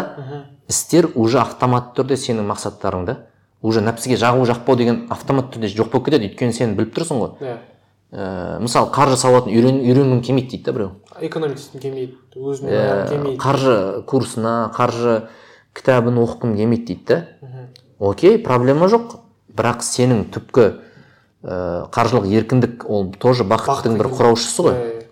[SPEAKER 1] істер уже автоматты түрде сенің мақсаттарыңда уже нәпсіге жағу жақпау деген автомат түрде жоқ болып кетеді. Өйткені сен біліп тұрсың ғой.
[SPEAKER 2] Иә.
[SPEAKER 1] Ә, мысалы қаржы сауатын үйрен, үйренгім келмейді дейді да біреу.
[SPEAKER 2] Экономистің келмейді өзіне
[SPEAKER 1] Ә,
[SPEAKER 2] ойлағым келмейді
[SPEAKER 1] қаржы курсына қаржы кітабын оқығым келмейді дейді да. Окей проблема жоқ. Бірақ сенің түпкі ә, қаржылық еркіндік ол тоже бақыттың бір құраушысы ғой.
[SPEAKER 2] Иә, иә.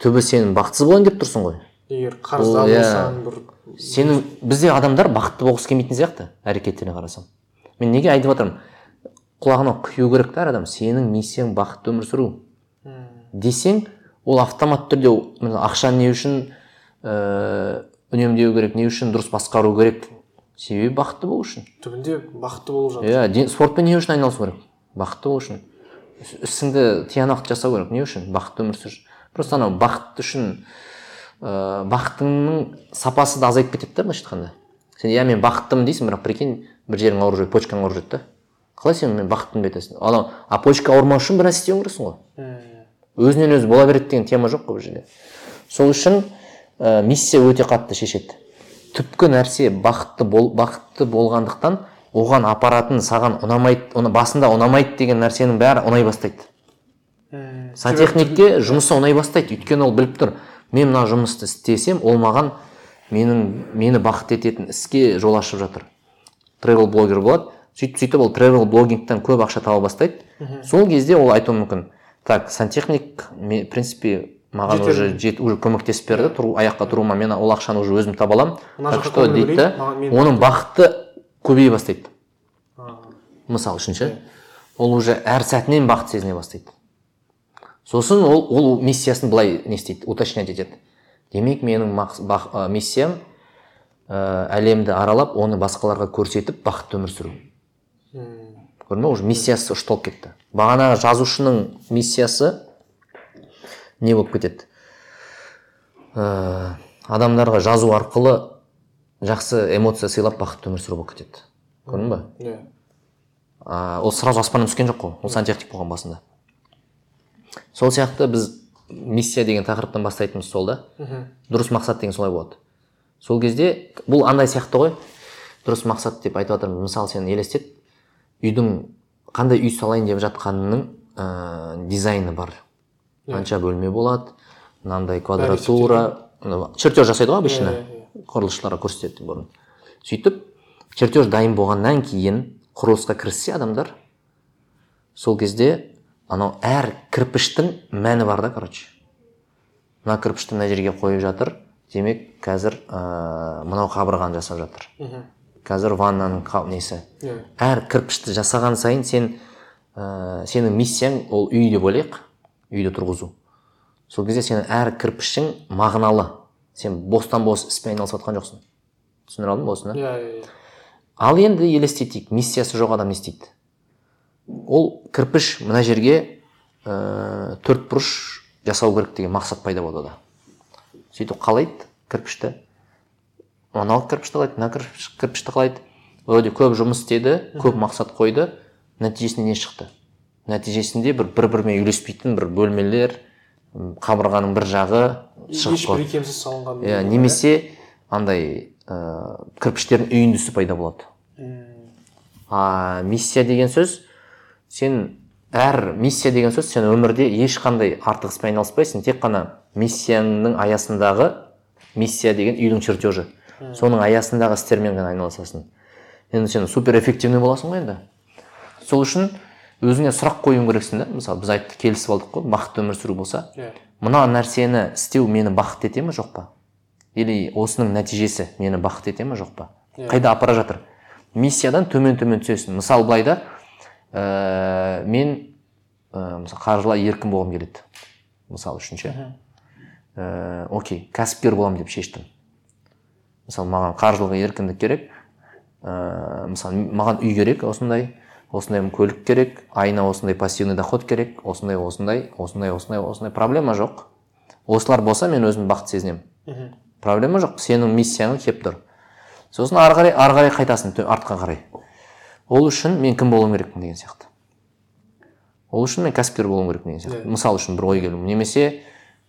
[SPEAKER 1] түбі сен бақытсыз болайын деп тұрсың ғой.
[SPEAKER 2] Егер қарызда
[SPEAKER 1] Ол, иә.
[SPEAKER 2] болсаң бір
[SPEAKER 1] сенің бізде адамдар бақытты болғысы келмейтін сияқты әрекеттеріне қарасам. Мен неге айтып жатырмын құлағына құю керек та әр адам. Сенің миссияң бақытты өмір сүру. Десең ол автомат түрде ақшаны не үшін ә, үнемдеу керек не үшін дұрыс басқару керек? Себебі бақытты болу үшін.
[SPEAKER 2] Түбінде бақытты болып жатыр
[SPEAKER 1] иә ден- спортпен не үшін айналысу керек? Бақытты болу үшін. Іс- ісіңді тиянақты жасау керек не үшін? Бақытты өмір сүр. Просто анау бақыт үшін ә, бақытыңның сапасы да азайып кетеді да былайша айтқанда. Сен иә мен бақыттымын дейсің бірақ прикинь бір жерің ауырып жүреді почкаң ауырып жүреді да. Қалай сен мен бақыттымын деп айтасың анау а почка ауырмау үшін бір нәрсе істеуің керексің ғой. Өзінен өзі бола береді деген тема жоқ қой бұл жерде. Сол үшін ә, миссия өте қатты шешеді. Түпкі нәрсе бақытты бол, бақытты болғандықтан оған апаратын саған ұнамайды оны басында ұнамайды деген нәрсенің бәрі ұнай бастайды.
[SPEAKER 2] М,
[SPEAKER 1] сантехникке жұмысы ұнай бастайды. Өйткені ол біліп тұр мен мына жұмысты істесем ол маған менің мені бақытты ететін іске жол ашып жатыр. Тревел блогер болады. Сөйтіп сөйтіп ол тревел блогингтен көп ақша таба бастайды. Сол кезде ол айтуы мүмкін так сантехник мен, в принципе маған уже жет, уже көмектесіп берді. Тұру аяққа тұруыма мен ол ақшаны уже өзім таба аламын так что дейді да оның бақыты көбейе бастайды. Мысалы үшін ше. Ол уже әр сәтінен бақыт сезіне бастайды. Сосын ол ол миссиясын былай не істейді уточнять етеді. Демек менің мақс- бақ- ә, миссиям ә, әлемді аралап оны басқаларға көрсетіп бақытты өмір сүру. Көрдің ба уже миссиясы ұшталып кетті бағанағы жазушының миссиясы не болып кетеді? Ә, адамдарға жазу арқылы жақсы эмоция сыйлап бақытты өмір сүру болып кетеді. Көрдің ба?
[SPEAKER 2] Иә.
[SPEAKER 1] А, ол сразу аспаннан түскен жоқ қой ол сантехник болған басында. Сол сияқты біз миссия деген тақырыптан бастайтынымыз сол да. Дұрыс мақсат деген солай болады. Сол кезде бұл андай сияқты ғой. Дұрыс мақсат деп айтып жатырмын мысалы сен елестет үйдің қандай үй салайын деп жатқанының ә, дизайны бар. Қанша бөлме болады мынандай квадратура чертеж жасайды ғой обычно. Құрылысшыларға көрсетеді бұрын. Сөйтіп чертеж дайын болғаннан кейін құрылысқа кіріссе адамдар сол кезде анау әр кірпіштің мәні бар да короче. Мына кірпішті мына жерге қойып жатыр демек қазір ә, мынау қабырғаны жасап жатыр. Қазір ваннаның несі
[SPEAKER 2] иә.
[SPEAKER 1] Әр кірпішті жасаған сайын сен ә, сенің миссияң ол үй деп ойлайық үйді тұрғызу. Сол кезде сенің әр кірпішің мағыналы. Сен бостан бос іспен айналысып жатқан жоқсың. Түсіндіре алдым ба осыны?
[SPEAKER 2] Иә иә
[SPEAKER 1] ал енді елестетейік миссиясы жоқ адам не істейді? Ол кірпіш мына жерге ә, төрт бұрыш жасау керек деген мақсат пайда болады да сөйтіп қалайды кірпішті. Кірпішті қалайды мына кірпіш, кірпішті қалайды вроде көп жұмыс істеді көп мақсат қойды. Нәтижесінде не шықты? Нәтижесінде бір бір бірімен үйлеспейтін бір бөлмелер қабырғаның бір жағы шығып
[SPEAKER 2] ешбір
[SPEAKER 1] қалады
[SPEAKER 2] икемсіз салынған
[SPEAKER 1] иә немесе андай ә, кірпіштердің үйіндісі пайда болады. А миссия деген сөз сен әр миссия деген сөз сен өмірде ешқандай артық іспен айналыспайсың тек қана миссияңның аясындағы миссия деген үйдің чертежі. Соның аясындағы істермен ғана айналысасың. Енді сен супер эффективный боласың ғой енді. Сол үшін өзіңе сұрақ қоюың керексің да. Мысалы біз айтты келісіп алдық қой бақытты өмір сүру болса.
[SPEAKER 2] Иә.
[SPEAKER 1] Мына нәрсені істеу мені бақытты ете ме жоқ па? Или осының нәтижесі мені бақытты ете ме жоқ па?
[SPEAKER 2] Иә.
[SPEAKER 1] қайда апара жатыр? Миссиядан төмен төмен түсесің. Мысалы былай да ә, мен ә, мысалы қаржылай еркін болғым келеді. Мысалы үшін ше. Ә, окей кәсіпкер боламын деп шештім. Мысалы маған қаржылық еркіндік керек. Ә, мысалы маған үй керек осындай. Осындай көлік керек. Айына осындай пассивный доход керек. Осындай осындай осындай осындай осындай. Проблема жоқ. Осылар болса мен өзім бақыт сезінемін. Проблема жоқ. Сенің миссияң келіп тұр. Сосын ары қарай ары қарай қайтасың артқа қарай. Ол үшін мен кім болуым керекпін деген сияқты. Ол үшін мен кәсіпкер болуым керекпін деген сияқты.
[SPEAKER 2] Иә.
[SPEAKER 1] мысалы үшін бір ой келу немесе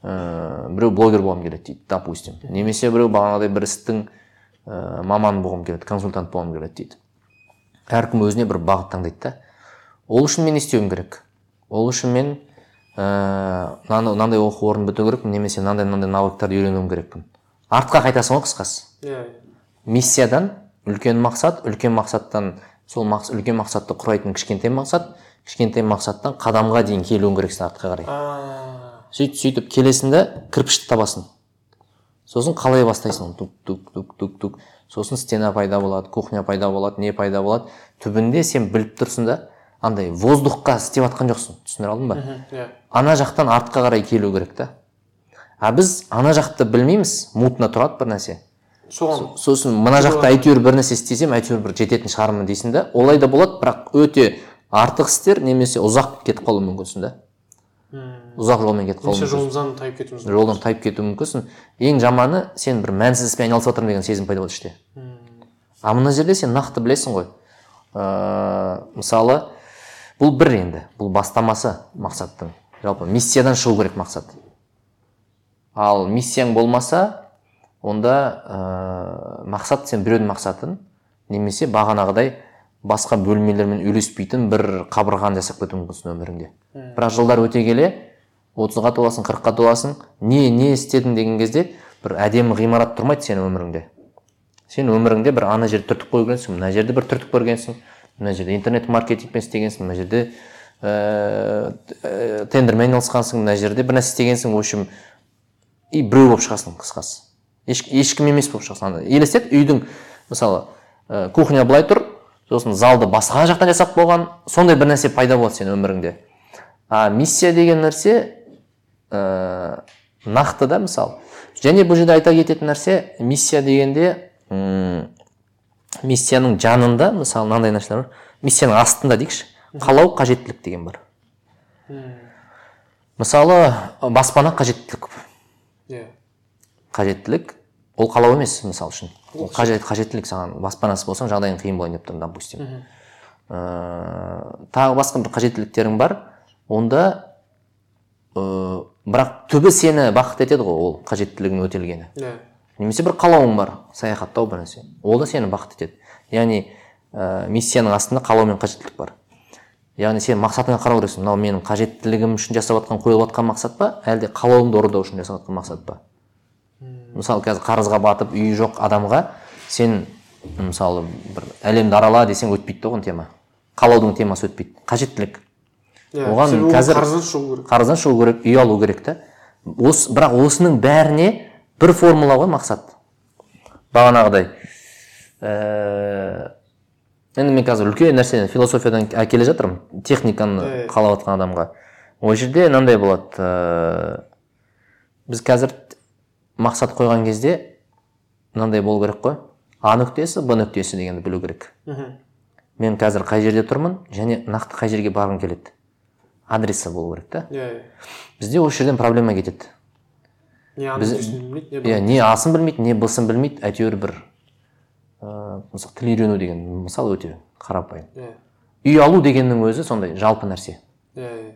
[SPEAKER 1] ә, біреу блогер болғым келеді дейді допустим. Немесе біреу бағанағыдай бір істің ә, маманы болғым келеді консультант болғым келеді дейді. Әркім өзіне бір бағыт таңдайды да. Ол үшін мен не істеуім керек? Ол үшін мен мынандай мынандай оқу орнын бітіру керекпін немесе мынандай мынандай навыктарды үйренуім керекпін. Артқа қайтасың ғой қысқасы.
[SPEAKER 2] Иә
[SPEAKER 1] миссиядан үлкен мақсат үлкен мақсаттан сол мақс, үлкен мақсатты құрайтын кішкентай мақсат кішкентай мақсаттан қадамға дейін келуің керексің артқа қарай. Сөйтіп сөйтіп келесің да кірпішті табасың. Сосын қалай бастайсың? Тук тук тук тук тук. Сосын стена пайда болады кухня пайда болады не пайда болады. Түбінде сен біліп тұрсың да андай воздухқа істеп жатқан жоқсың. Түсіндіре алдым ба?
[SPEAKER 2] Иә.
[SPEAKER 1] Ана жақтан артқа қарай келу керек та. А біз ана жақты білмейміз мутно тұрады бір нәрсе.
[SPEAKER 2] Соған
[SPEAKER 1] сосын мына жақта әйтеуір бір нәрсе істесем әйтеуір бір жететін шығармын дейсің да олай да болады бірақ өте артық істер немесе ұзақ кетіп қалуы мүмкінсің да ұзақ жолмен кетіп қалуы мүмкінсің
[SPEAKER 2] жолымыздан тайып кетуіміз мүмкін.
[SPEAKER 1] жолдан тайып кетуі мүмкінсің ең жаманы сен бір мәнсіз іспен айналысып жатырмын деген сезім пайда болады іште а мына жерде сен нақты білесің ғой. Ыыы мысалы бұл бір енді бұл бастамасы мақсаттың. Жалпы миссиядан шығу керек мақсат. Ал миссияң болмаса онда ыыы мақсат сен біреудің мақсатын немесе бағанағыдай басқа бөлмелермен үйлеспейтін бір қабырғаны жасап кетуі мүмкінсің өміріңде. Бірақ жылдар өте келе отызға толасың қырыққа толасың не не істедің деген кезде бір әдемі ғимарат тұрмайды сенің өміріңде. Сен өміріңде бір ана жерді түртіп қойгенсің мына жерде бір түртіп көргенсің мына жерде интернет маркетингпен істегенсің мына жерде ә, тендермен айналысқансың мына жерде бір нәрсе істегенсің в общем и біреу болып шығасың қысқасы. Еш, ешкім емес болып шығасың. Елестет үйдің мысалы ә, кухня былай тұр сосын залды басқа жақтан жасап қойған сондай бір нәрсе пайда болады сенің өміріңде. А миссия деген нәрсе ә, нақты да мысалы және бұл жерде айта кететін нәрсе миссия дегенде м, миссияның жанында мысалы мынандай нәрселер бар миссияның астында дейікші қалау қажеттілік деген бар. Мысалы баспана қажеттілік.
[SPEAKER 2] Иә.
[SPEAKER 1] Қажеттілік ол қалау емес мысалы үшін. Ол қажет. қажеттілік саған баспанасыз болсаң жағдайың қиын болайын деп тұрмын допустим. Ыыы тағы басқа бір қажеттіліктерің бар. Онда ыыы бірақ түбі сені бақыт етеді ғой ол қажеттілігің өтелгені.
[SPEAKER 2] Иә.
[SPEAKER 1] Немесе бір қалауың бар саяхаттау бір нәрсе. Ол да сені бақыт етеді. Яғни ә, миссияның астында қалау мен қажеттілік бар. Яғни сен мақсатыңа қарау керексің. Мынау менің қажеттілігім үшін жасап жатқан қойылып жатқан мақсат па? Әлде қалауымды орындау үшін жасап жатқан мақсат па? Мысалы қазір қарызға батып үйі жоқ адамға сен мысалы бір әлемді арала десең өтпейді да тема қалаудың темасы өтпейді. Қажеттілік.
[SPEAKER 2] Иә
[SPEAKER 1] оған қазір-
[SPEAKER 2] қарыздан шығу керек.
[SPEAKER 1] қарыздан шығу керек үй алу керек та осы бірақ осының бәріне бір формула ғой мақсат. Бағанағыдай ііі енді мен қазір үлкен нәрсені философиядан әкеле жатырмын техниканы қалап жатқан адамға. Ол жерде мынандай болады ыыы біз қазір мақсат қойған кезде мынандай болу керек қой. А нүктесі б нүктесі дегенді білу керек. Мен қазір қай жерде тұрмын және нақты қай жерге барғым келеді. Адресі болу керек та.
[SPEAKER 2] Иә иә.
[SPEAKER 1] Бізде осы жерден проблема кетеді.
[SPEAKER 2] Не білмейді не
[SPEAKER 1] иә не асын білмейді не бысын білмейді әйтеуір бір ыыы мысалы тіл үйрену деген мысал өте қарапайым.
[SPEAKER 2] Иә.
[SPEAKER 1] Үй алу дегеннің өзі сондай жалпы нәрсе.
[SPEAKER 2] Иә иә.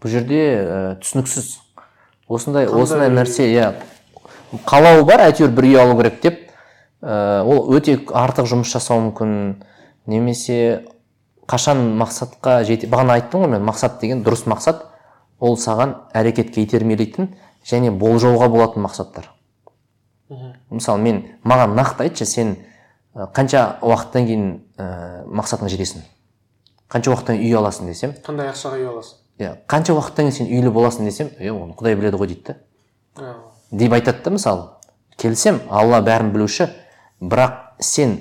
[SPEAKER 1] Бұл жерде ә, түсініксіз. Осындай осындай нәрсе иә. Қалауы бар әйтеуір бір үй алу керек деп ә, ол өте артық жұмыс жасауы мүмкін. Немесе қашан мақсатқа жете бағана айттым ғой мен мақсат деген дұрыс мақсат ол саған әрекетке итермелейтін және болжауға болатын мақсаттар.
[SPEAKER 2] Мхм.
[SPEAKER 1] Мысалы мен маған нақты айтшы сен қанша уақыттан кейін ә, мақсатыңа жетесің? Қанша уақыттан үй аласың десем?
[SPEAKER 2] Қандай ақшаға үй аласың?
[SPEAKER 1] Иә қанша уақыттан кейін сен үйлі боласың десем е оны құдай біледі ғой дейді да. Деп айтады да мысалы келсем алла бәрін білуші бірақ сен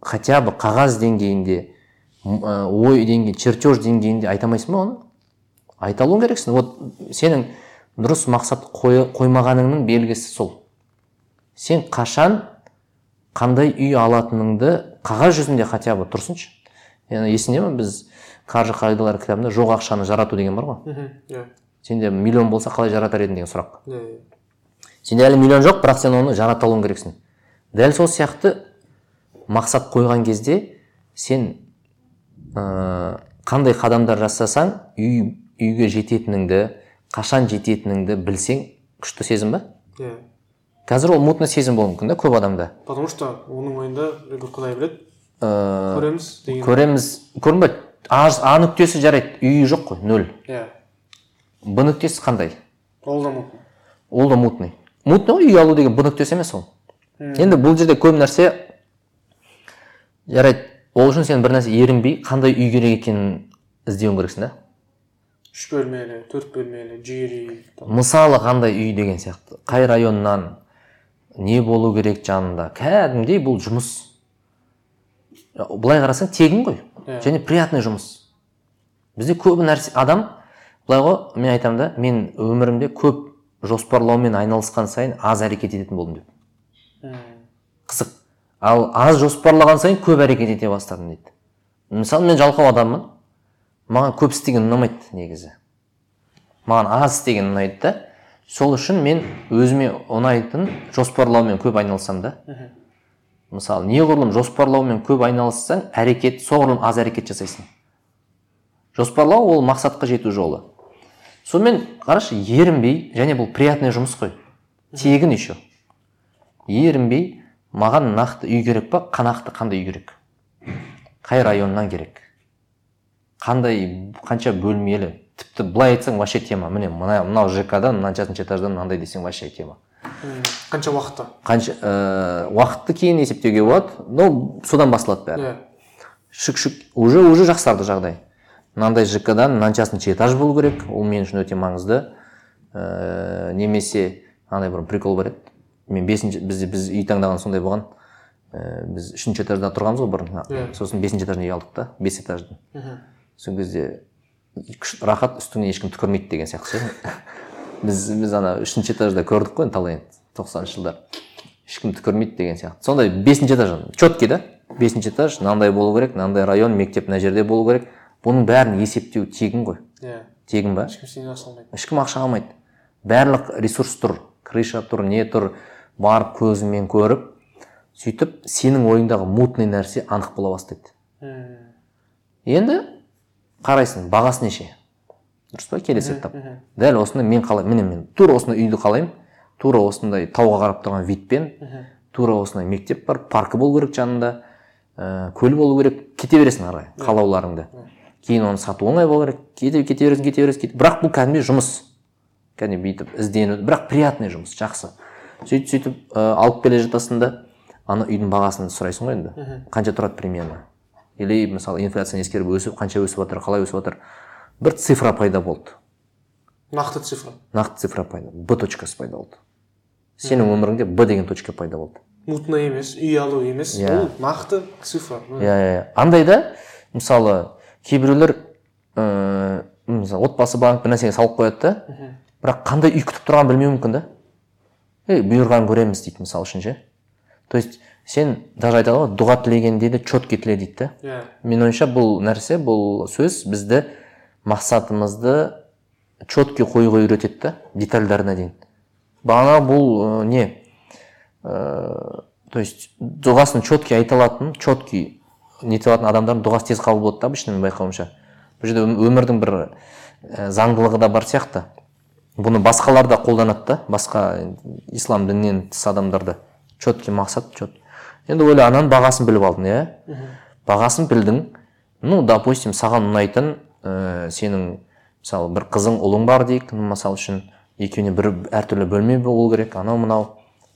[SPEAKER 1] хотя бы қағаз деңгейінде ой деңгейінде чертеж деңгейінде айта алмайсың ба оны? Айта алуың керексің вот сенің дұрыс мақсат қой, қоймағаныңның белгісі сол. Сен қашан қандай үй алатыныңды қағаз жүзінде хотя бы тұрсыншы. Яғни есіңде ма біз қаржы қағидалары кітабында жоқ ақшаны жарату деген бар ғой.
[SPEAKER 2] Мхм иә.
[SPEAKER 1] Сенде миллион болса қалай жаратар едің деген сұрақ.
[SPEAKER 2] Иә иә.
[SPEAKER 1] Сенде әлі миллион жоқ бірақ сен оны жарата алуың керексің. Дәл сол сияқты мақсат қойған кезде сен ә, қандай қадамдар жасасаң үй, үйге жететініңді қашан жететініңді білсең күшті сезім ба
[SPEAKER 2] иә.
[SPEAKER 1] Қазір ол мутный сезім болуы мүмкін да көп адамда.
[SPEAKER 2] Потому что оның ойында құдай біледі
[SPEAKER 1] ә,
[SPEAKER 2] көреміз деген
[SPEAKER 1] көреміз. Көрінбеді а, а нүктесі жарайды. Үйі жоқ қой нөл.
[SPEAKER 2] Иә.
[SPEAKER 1] Б нүктесі қандай?
[SPEAKER 2] Ол да мүмкін
[SPEAKER 1] ол да мутный. Мутный ғой үй алу деген б нүктесі емес ол. Енді бұл жерде көп нәрсе жарайды. Ол үшін сен бір нәрсе ерінбей қандай үй керек екенін іздеуің керексің да
[SPEAKER 2] үш бөлмелі төрт бөлмелі жүйелі үй.
[SPEAKER 1] Мысалы қандай үй деген сияқты. Қай районнан не болу керек жанында? Кәдімгідей бұл жұмыс. Былай қарасаң тегін ғой.
[SPEAKER 2] Иә.
[SPEAKER 1] және приятный жұмыс. Бізде көп нәрсе адам былай ғой мен айтамын да мен өмірімде көп жоспарлаумен айналысқан сайын аз әрекет ететін болдым деп. Қызық. Ал аз жоспарлаған сайын көп әрекет ете бастадым дейді. Мысалы мен жалқау адаммын. Маған көп істеген ұнамайды негізі. Маған аз істеген ұнайды да. Сол үшін мен өзіме ұнайтын жоспарлаумен көп айналысамын да. Мысалы неғұрлым жоспарлаумен көп айналыссаң әрекет соғұрлым аз әрекет жасайсың. Жоспарлау ол мақсатқа жету жолы. Сонымен қарашы ерінбей және бұл приятный жұмыс қой. Тегін еще ерінбей маған нақты үй керек па? Нақты қандай үй керек? Қай районнан керек? Қандай қанша бөлмелі? Тіпті былай айтсаң вообще тема. Міне мына мынау жк дан мынаншасыншы этаждан мынандай десең вообще тема.
[SPEAKER 2] Қанша уақытта
[SPEAKER 1] қанша ә, уақытты кейін есептеуге болады. Но содан басталады бәрі.
[SPEAKER 2] Иә.
[SPEAKER 1] Шүк шүк. Уже уже жақсарды жағдай. Мынандай жк дан мынаншасыншы этаж болу керек? Ол мен үшін өте маңызды. Ә, немесе андай бір прикол бар еді. Мен бесінші бізде біз үй таңдаған сондай болған. Ә, біз үшінші этажда тұрғанбыз ғой бұрын.
[SPEAKER 2] Иә.
[SPEAKER 1] сосын бесінші этаждан үй алдық та бес этажды
[SPEAKER 2] Мхм.
[SPEAKER 1] сол кезде рахат үстіңнен ешкім түкірмейді деген сияқты ше. Біз біз ана үшінші этажда көрдік қой енді талай тоқсаныншы жылдар. Ешкім түкірмейді деген сияқты. Сондай бесінші этаж четкий да. Бесінші этаж мынандай болу керек мынандай район мектеп мына жерде болу керек. Бұның бәрін есептеу тегін ғой.
[SPEAKER 2] Иә.
[SPEAKER 1] Тегін ба?
[SPEAKER 2] Ешкім ақша алмайды.
[SPEAKER 1] Ешкім ақша алмайды. Барлық ресурс тұр крыша тұр не тұр. Барып көзіңмен көріп сөйтіп сенің ойыңдағы мутный нәрсе анық бола бастайды. Енді қарайсың бағасы неше? Дұрыс па? Келесі этап. дәл осыны мен қалай міне мен тура осындай үйді қалаймын тура осындай тауға қарап тұрған видпен тура осындай мектеп бар паркі болу керек жанында ә, көл болу керек. Кете бересің ары қарай қалауларыңды. Кейін оны сату оңай болу керек. Кете, кете бересің кете бересің бірақ бұл кәдімгідей жұмыс. Кәдімгі бүйтіп іздену бірақ приятный жұмыс жақсы. Сөйтіп сөйтіп ә, алып келе жатасың да ана үйдің бағасын сұрайсың ғой енді. Қанша тұрады примерно или мысалы инфляцияны ескеріп өсіп қанша өсіп жатыр қалай өсіп жатыр бір цифра пайда болды.
[SPEAKER 2] Нақты цифра.
[SPEAKER 1] Нақты цифра пайда б точкасы пайда болды. Сенің өміріңде б деген точка пайда болды.
[SPEAKER 2] Мутный емес үй алу емес
[SPEAKER 1] Иә.
[SPEAKER 2] ол нақты цифра.
[SPEAKER 1] Иә иә иә. Андай да мысалы кейбіреулер ыыы мысалы отбасы бағып бір нәрсеге салып қояды да бірақ қандай үй күтіп тұрғанын білмеуі мүмкін да. Ей бұйырғанын көреміз дейді мысалы үшін ше. То есть сен даже айтады ғой дұға тілегенде де четкий тіле дейді да.
[SPEAKER 2] Иә.
[SPEAKER 1] Менің ойымша бұл нәрсе бұл сөз бізді мақсатымызды четкий қоюға үйретеді да детальдарына дейін. Бағана бұл ә, не? Ә, то есть дұғасын четкий айта алатын четкий нете алатын адамдардың дұғасы тез қабыл болады да обычно менің байқауымша. Бұл жерде өм- өмірдің бір ә, заңдылығы да бар сияқты. Бұны басқалар да қолданады да. Басқа ислам дінінен тыс адамдарда четкий мақсат чет енді ойла ананың бағасын біліп алдың иә? Бағасын білдің. Ну допустим саған ұнайтын ә, сенің мысалы бір қызың ұлың бар дейік. Мысалы үшін екеуіне бір әртүрлі бөлме болу керек. Анау мынау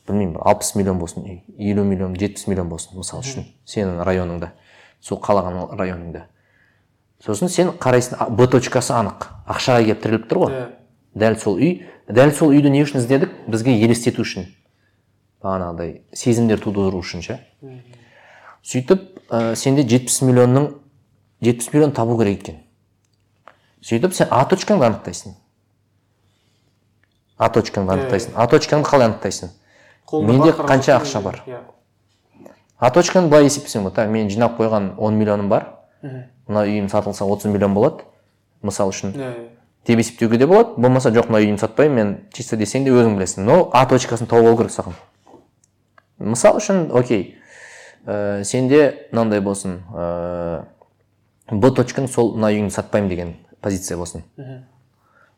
[SPEAKER 1] білмеймін алпыс миллион болсын елу миллион жетпіс миллион болсын мысалы үшін сенің районыңда сол қалаған районыңда. Сосын сен қарайсың б точкасы анық. Ақшаға келіп тіреліп тұр ғой.
[SPEAKER 2] Иә.
[SPEAKER 1] Дәл сол үй. Дәл сол үйді не үшін іздедік? Бізге елестету үшін. Бағанағыдай сезімдер тудыру үшін ше. Сөйтіп ә, сенде жетпіс миллионның жетпіс миллион табу керек екен. Сөйтіп сен а точкаңды анықтайсың. А точкаңды анықтайсың. А точкаңды қалай анықтайсың? Менде қанша ақша бар?
[SPEAKER 2] иә.
[SPEAKER 1] А точканы былай есептесең болады мен жинап қойған 10 миллионым бар. Мына үйім сатылса 30 миллион болады. Мысалы үшін. Деп есептеуге де болады болмаса жоқ мына үйімді сатпаймын мен чисто десең де өзің білесің но а точкасын тауып алу керек саған мысал үшін окей. Ә, сенде мынандай болсын ә, б точкаң сол мына үйіңді сатпаймын деген позиция болсын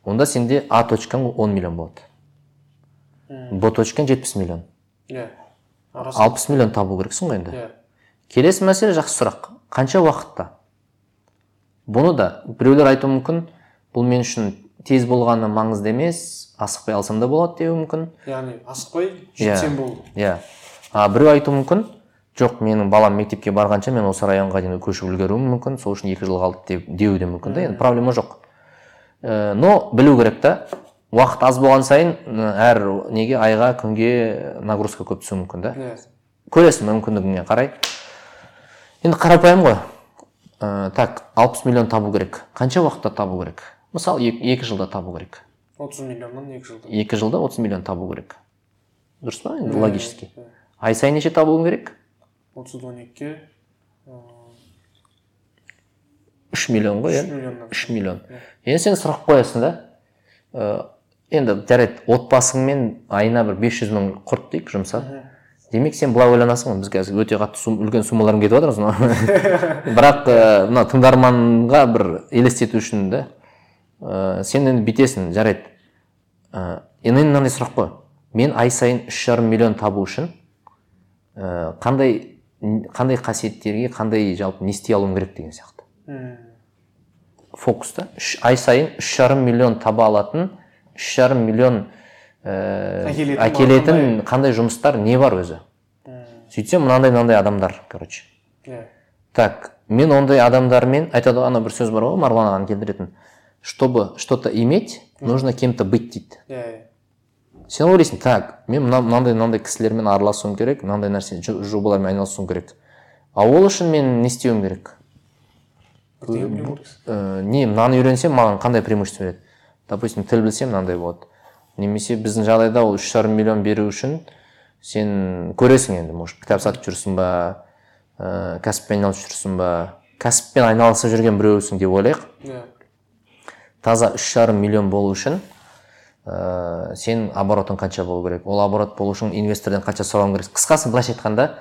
[SPEAKER 1] онда сенде а точкаң 10 миллион болады б точкаң 70 миллион
[SPEAKER 2] иә
[SPEAKER 1] 60 миллион табу керексің ғой енді.
[SPEAKER 2] Иә
[SPEAKER 1] келесі мәселе жақсы сұрақ. Қанша уақытта? Бұны да біреулер айтуы мүмкін. Бұл мен үшін тез болғаны маңызды емес. Асықпай алсам да болады деуі мүмкін.
[SPEAKER 2] Яғни асықпай
[SPEAKER 1] Иә.
[SPEAKER 2] жетсем болды.
[SPEAKER 1] иә. А біреу айтуы мүмкін жоқ менің балам мектепке барғанша мен осы районға дейін көшіп үлгеруім мүмкін сол үшін екі жыл қалды деп деуі де мүмкін да енді проблема жоқ. Ә, но білу керек та уақыт аз болған сайын әр неге айға күнге нагрузка көп түсуі мүмкін да. Көресің мүмкіндігіңе қарай. Енді қарапайым ғой. Ә, так 60 миллион табу керек. Қанша уақытта табу керек? Мысалы екі, екі жылда табу керек.
[SPEAKER 2] отыз миллионнан екі жылда.
[SPEAKER 1] Екі жылда 30 миллион табу керек. Дұрыс па? Енді логически. ай сайын неше табуың керек?
[SPEAKER 2] отызда он екіге
[SPEAKER 1] үш миллион ғой иә? үш миллион. Енді сен сұрақ қоясың да ә, енді жарайды отбасыңмен айына бір 500 мың құрт дейік жұмса демек сен былай ойланасың ғой біз қазір өте қатты сум, үлкен суммалармен кетіп жатырмыз бірақ ә, мына тыңдарманға бір елестету үшін да ә, сен енді бүйтесің жарайды. Ә, енді мынандай сұрақ қой. Мен ай сайын үш жарым миллион табу үшін ә, қандай қандай қасиеттерге қандай жалпы не істей алуым керек деген сияқты.
[SPEAKER 2] Мм.
[SPEAKER 1] фокуста үш ай сайын үш жарым миллион таба алатын үш жарым миллион ә,
[SPEAKER 2] Әкелетін
[SPEAKER 1] әкелетін
[SPEAKER 2] қандай?
[SPEAKER 1] жұмыстар не бар өзі? Сөйтсем мынандай мынандай адамдар короче.
[SPEAKER 2] Иә.
[SPEAKER 1] Так мен ондай адамдармен айтады ғой ана бір сөз бар ғой марғұлан ағаның келтіретін. Чтобы что то иметь нужно кем то быть дейді
[SPEAKER 2] иә иә
[SPEAKER 1] сен ойлайсың так мен мына- мынандай мынандай кісілермен араласуым керек мынандай нәрсе жо- жобалармен айналысуым керек а ол үшін мен не істеуім керек ә, не мынаны үйренсем маған қандай преимущество береді? Допустим тіл білсем мынандай болады немесе біздің жағдайда ол үш жарым миллион беру үшін сен көресің енді может кітап сатып жүрсің ба ә, кәсіппен айналысып жүрсің ба кәсіппен айналысып жүрген біреусің деп ойлайық.
[SPEAKER 2] Иә
[SPEAKER 1] таза үш жарым миллион болу үшін ә, сен оборотың қанша болу керек? Ол оборот болу үшін инвестордан қанша сұрауың керек? Қысқасы былайша айтқанда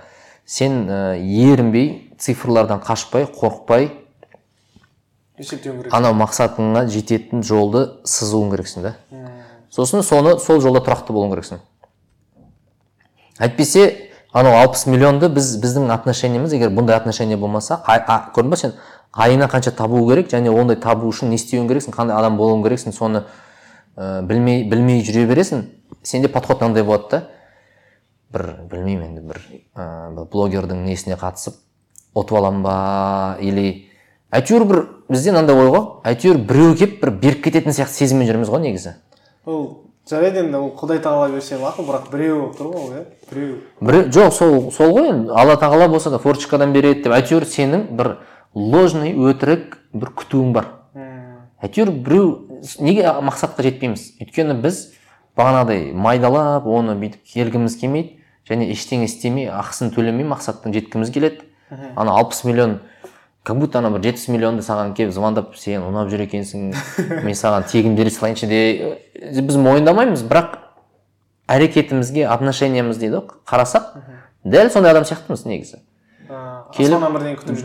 [SPEAKER 1] сен ә, ерінбей цифрлардан қашпай қорықпай
[SPEAKER 2] есептеу керек.
[SPEAKER 1] анау мақсатыңа жететін жолды сызуың керексің да. Сосын соны сол жолда тұрақты болуың керексің. Әйтпесе анау алпыс миллионды біз біздің отношениеміз егер бұндай отношение болмаса көрдің ба сен? Айына қанша табу керек және ондай табу үшін не істеуің керексің қандай адам болуың керексің соны ә, білмей білмей жүре бересің. Сенде подход мынандай болады да. Бір білмеймін енді бір ә, блогердің несіне қатысып ұтып аламын ба или әйтеуір бір бізде мынандай ой ғой. Әйтеуір біреу келіп бір беріп кететін сияқты сезіммен жүрміз ғой негізі.
[SPEAKER 2] Ол жарайды енді ол құдай тағала берсе мақұл бірақ біреу болып тұр ғой ол иә? Біреу.
[SPEAKER 1] Бір жоқ сол сол ғой енді. Алла тағала болса да форчикадан береді деп әйтеуір сенің бір ложный өтірік бір күтуің бар. Әйтеуір біреу неге мақсатқа жетпейміз? Өйткені біз бағанағыдай майдалап оны бүйтіп келгіміз келмейді және ештеңе істемей ақысын төлемей мақсаттың жеткіміз келеді. Ана алпыс миллион как будто ана бір жетпіс миллионды саған келіп звондап сен ұнап жүр екенсің мен саған тегін бере салайыншы де э, біз мойындамаймыз бірақ әрекетімізге отношениямыз дейді ғой қарасақ дәл сондай адам сияқтымыз негізі. Келіп,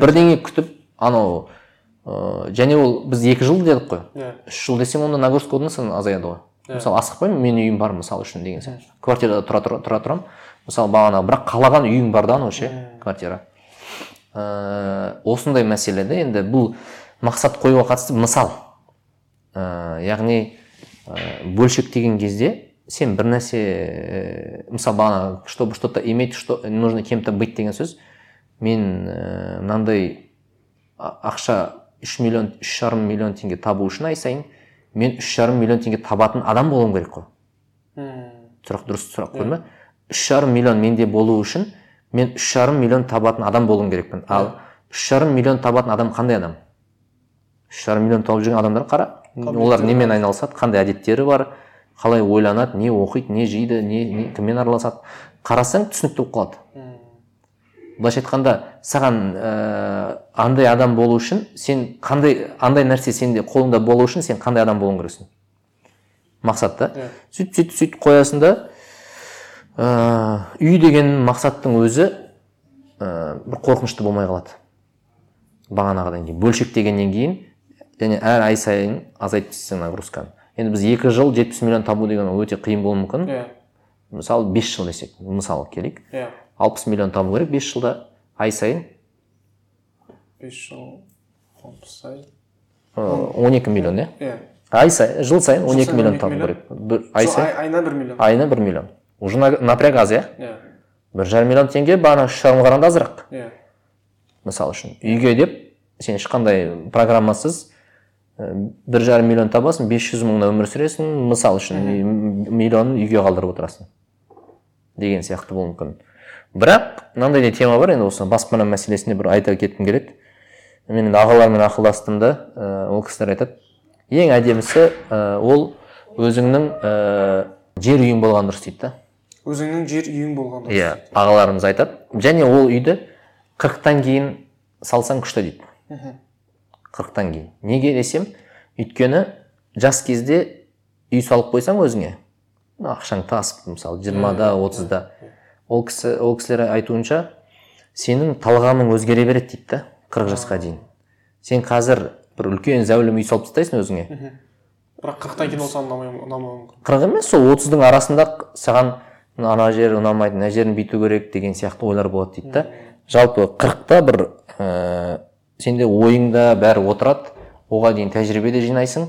[SPEAKER 2] бірдеңе күтіп
[SPEAKER 1] анау ыыы және ол біз екі жыл дедік қой.
[SPEAKER 2] Иә.
[SPEAKER 1] Үш жыл десем онда нагрузка одан сайын азаяды ғой. Мысалы асықпаймын менің үйім бар мысалы үшін деген сияқты. Квартирада тұра тұра, тұра тұрамын. Мысалы бағана бірақ қалаған үйің бар да анау ше квартира. Ыыы осындай мәселеде енді бұл мақсат қоюға қатысты мысал. Ыыы яғни ә, бөлшектеген кезде сен бір нәрсе мысалы бағана чтобы что то иметь что нужно кем то быть деген сөз мен мынандай ақша үш миллион үш жарым миллион теңге табу үшін ай сайын мен үш жарым миллион теңге табатын адам болуым керек қой.
[SPEAKER 2] Мм.
[SPEAKER 1] сұрақ дұрыс сұрақ қойдым ба үш жарым миллион менде болу үшін мен үш жарым миллион табатын адам болуым керекпін. Ал үш жарым миллион табатын адам қандай адам? Үш жарым миллион тауып жүрген адамдар қара. Олар немен айналысады? Қандай әдеттері бар? Қалай ойланады? Не оқиды? Не жейді? Не, не кіммен араласады? Қарасаң түсінікті болып қалады. Былайша айтқанда саған ә, андай адам болу үшін сен қандай андай нәрсе сенде қолыңда болу үшін сен қандай адам болуың керексің? Мақсат та.
[SPEAKER 2] Иә.
[SPEAKER 1] сөйтіп сөйтіп сөйтіп қоясың да ә, үй деген мақсаттың өзі ә, бір қорқынышты болмай қалады. Бағанағыдан кейін бөлшектегеннен кейін және әр ай сайын азайтып тастайсың нагрузканы. Енді біз екі жыл жетпіс миллион табу деген ол өте қиын болуы мүмкін.
[SPEAKER 2] Иә.
[SPEAKER 1] Мысалы бес жыл десек мысалы келейік
[SPEAKER 2] иә.
[SPEAKER 1] Алпыс миллион табу керек бес жылда ай сайын.
[SPEAKER 2] Бес жыл алпыс ай.
[SPEAKER 1] Он екі миллион иә?
[SPEAKER 2] Иә.
[SPEAKER 1] Ай сайын жыл сайын он екі миллион
[SPEAKER 2] 12
[SPEAKER 1] табу керек. Бір ай сайын
[SPEAKER 2] ай- айына бір миллион.
[SPEAKER 1] Айына бір миллион. Уже на- напряг аз иә?
[SPEAKER 2] Иә.
[SPEAKER 1] Бір жарым миллион теңге бағана үш жарымға қарағанда азырақ.
[SPEAKER 2] Иә.
[SPEAKER 1] Мысалы үшін үйге деп сен ешқандай программасыз бір жарым миллион табасың бес жүз мыңда өмір сүресің мысалы үшін миллионын үйге қалдырып отырасың. Деген сияқты болуы мүмкін. Бірақ мынандай да тема бар енді осы баспана мәселесіне бір айта кеткім келеді. Мен енді ағалармен ақылдастым да ә, ол кісілер айтады. Ең әдемісі ә, ол өзіңнің ә, жер үйің болған дұрыс дейді да.
[SPEAKER 2] Өзіңнің жер үйің болған дұрыс
[SPEAKER 1] иә ағаларымыз айтады. Және ол үйді қырықтан кейін салсаң күшті дейді. Қырықтан кейін. Неге десем өйткені жас кезде үй салып қойсаң өзіңе. Ақшаң тасып мысалы жиырмада отызда. Ол кісі ол кісілер айтуынша сенің талғамың өзгере береді дейді да қырық жасқа дейін. Сен қазір бір үлкен зәулім үй салып тастайсың өзіңе.
[SPEAKER 2] Бірақ қырықтан кейін ол саған ұнамауы мүмкін.
[SPEAKER 1] Қырық емес сол отыздың арасында саған ана жер ұнамайды мына жерін бүйту керек деген сияқты ойлар болады дейді да. Жалпы қырықта бір ә, сенде ойыңда бәрі отырады оған дейін тәжірибе де жинайсың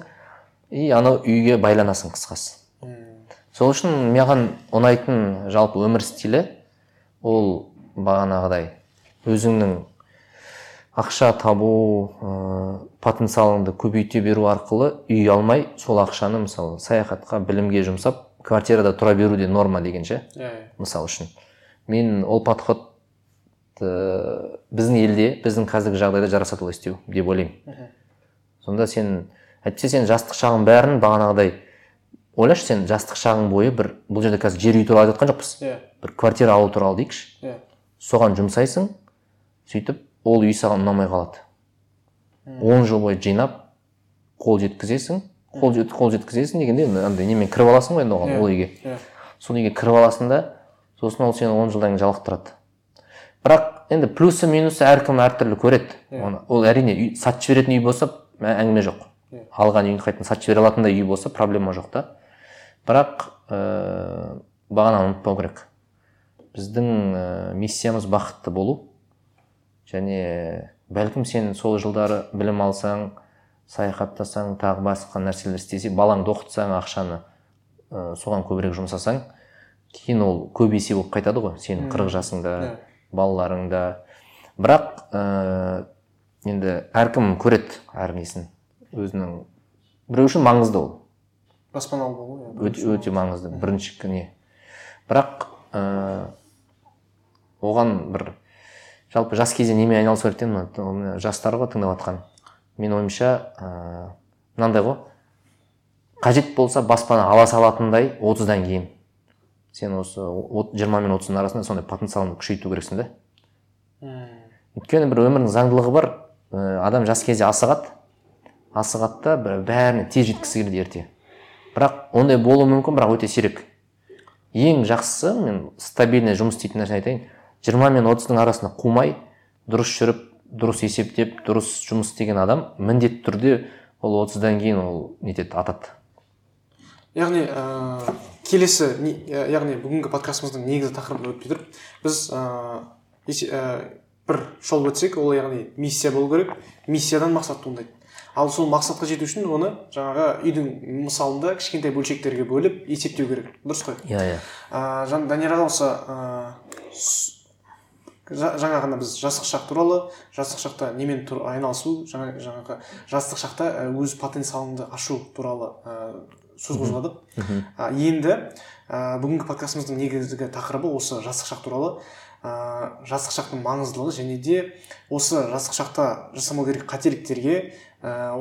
[SPEAKER 1] и анау үйге байланасың қысқасы. Сол үшін маған ұнайтын жалпы өмір стилі ол бағанағыдай өзіңнің ақша табу ә, потенциалыңды көбейте беру арқылы үй алмай сол ақшаны мысалы саяхатқа білімге жұмсап квартирада тұра беру де норма деген ше?
[SPEAKER 2] Иә иә.
[SPEAKER 1] Мысалы үшін. Мен ол подход ә, біздің елде біздің қазіргі жағдайда жарасады олай істеу деп ойлаймын. Сонда сен әйтпесе сен жастық шағың бәрін бағанағыдай ойлашы сен жастық шағың бойы бір бұл жерде қазір жер үй туралы айтып жатқан жоқпыз.
[SPEAKER 2] Иә.
[SPEAKER 1] бір квартира алу туралы дейікші.
[SPEAKER 2] Иә.
[SPEAKER 1] Соған жұмсайсың сөйтіп ол үй саған ұнамай қалады. Он жыл бойы жинап қол жеткізесің қол, жет, қол жеткізесің дегенде енді андай немен кіріп аласың ғой енді оған
[SPEAKER 2] Иә.
[SPEAKER 1] ол үйге.
[SPEAKER 2] Иә.
[SPEAKER 1] Сол үйге кіріп аласың да сосын ол сені он жылдан кейін жалықтырады. Бірақ енді плюсы минусы әркім әртүрлі көреді.
[SPEAKER 2] Иә.
[SPEAKER 1] оны ол әрине үй, сатып жіберетін үй болса әңгіме жоқ.
[SPEAKER 2] Иә.
[SPEAKER 1] алған үйін қайтадан сатып жібере алатындай үй болса проблема жоқ та. Бірақ ә, бағана ұмытпау керек. Біздің ә, миссиямыз бақытты болу. Және бәлкім сен сол жылдары білім алсаң саяхаттасаң тағы басқа нәрселер істесең балаңды оқытсаң ақшаны ә, соған көбірек жұмсасаң кейін ол көп есе болып қайтады ғой сенің қырық жасыңда балаларыңда. Бірақ ә, енді әркім көреді әр несін. Өзінің біреу үшін маңызды ол.
[SPEAKER 2] Баспаналы болу иә
[SPEAKER 1] өте, өте маңызды. бірінші не бірақ ә, оған бір жалпы жас кезде немен айналысу керек мына жастар ғой тыңдап жатқан менің ойымша ә, мынандай ғой. Қажет болса баспана ала салатындай отыздан кейін. Сен осы жиырма мен отыздың арасында сондай потенциалыңды күшейту керексің да. Өйткені бір өмірдің заңдылығы бар. Ә, адам жас кезде асығады. Асығады да бәріне тез жеткісі келеді ерте. Бірақ ондай болуы мүмкін бірақ өте сирек. Ең жақсысы мен стабильный жұмыс істейтін нәрсені айтайын. Жиырма мен отыздың арасында қумай дұрыс жүріп дұрыс есептеп дұрыс жұмыс істеген адам міндетті түрде ол отыздан кейін ол нетеді атады.
[SPEAKER 2] Яғни ә, келесі я- яғни бүгінгі подкастымыздың негізгі тақырыбына өтпей тұрып біз ә, ә, бір жол өтсек ол яғни миссия болу керек. Миссиядан мақсат туындайды. Ал сол мақсатқа жету үшін оны жаңағы үйдің мысалында кішкентай бөлшектерге бөліп есептеу керек. Дұрыс қой?
[SPEAKER 1] Иә иә.
[SPEAKER 2] Ә, жан данияр аға осы ә, жаңа ғана біз жастық шақ туралы жастық шақта немен тұр- айналысу жаңа жаңағы жастық шақта ә, өз потенциалыңды ашу туралы ә, сөз қозғадық. А, енді ә, бүгінгі подкастымыздың негізгі тақырыбы осы жастық шақ туралы. Ә, жастық шақтың маңыздылығы және де осы жастық шақта жасамау керек қателіктерге ә,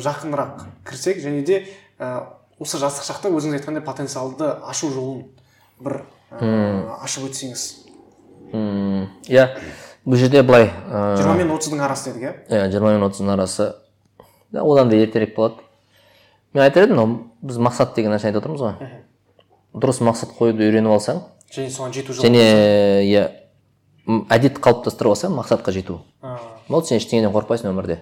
[SPEAKER 2] жақынырақ кірсек және де ә, осы жастық шақта өзіңіз айтқандай потенциалды ашу жолын бір ә, ашып өтсеңіз.
[SPEAKER 1] Иә. Бұл жерде былай
[SPEAKER 2] жиырма мен отыздың арасы дедік иә?
[SPEAKER 1] иә жиырма мен отыздың арасы. Да, одан да ертерек болады. Мен айтар едім мынау біз мақсат деген нәрсені айтып отырмыз ғой. Дұрыс мақсат қоюды үйреніп алсаң
[SPEAKER 2] және соған жету жолы
[SPEAKER 1] және иә әдет қалыптастырып алсаң мақсатқа жету. Болды сен ештеңеден қорықпайсың өмірде.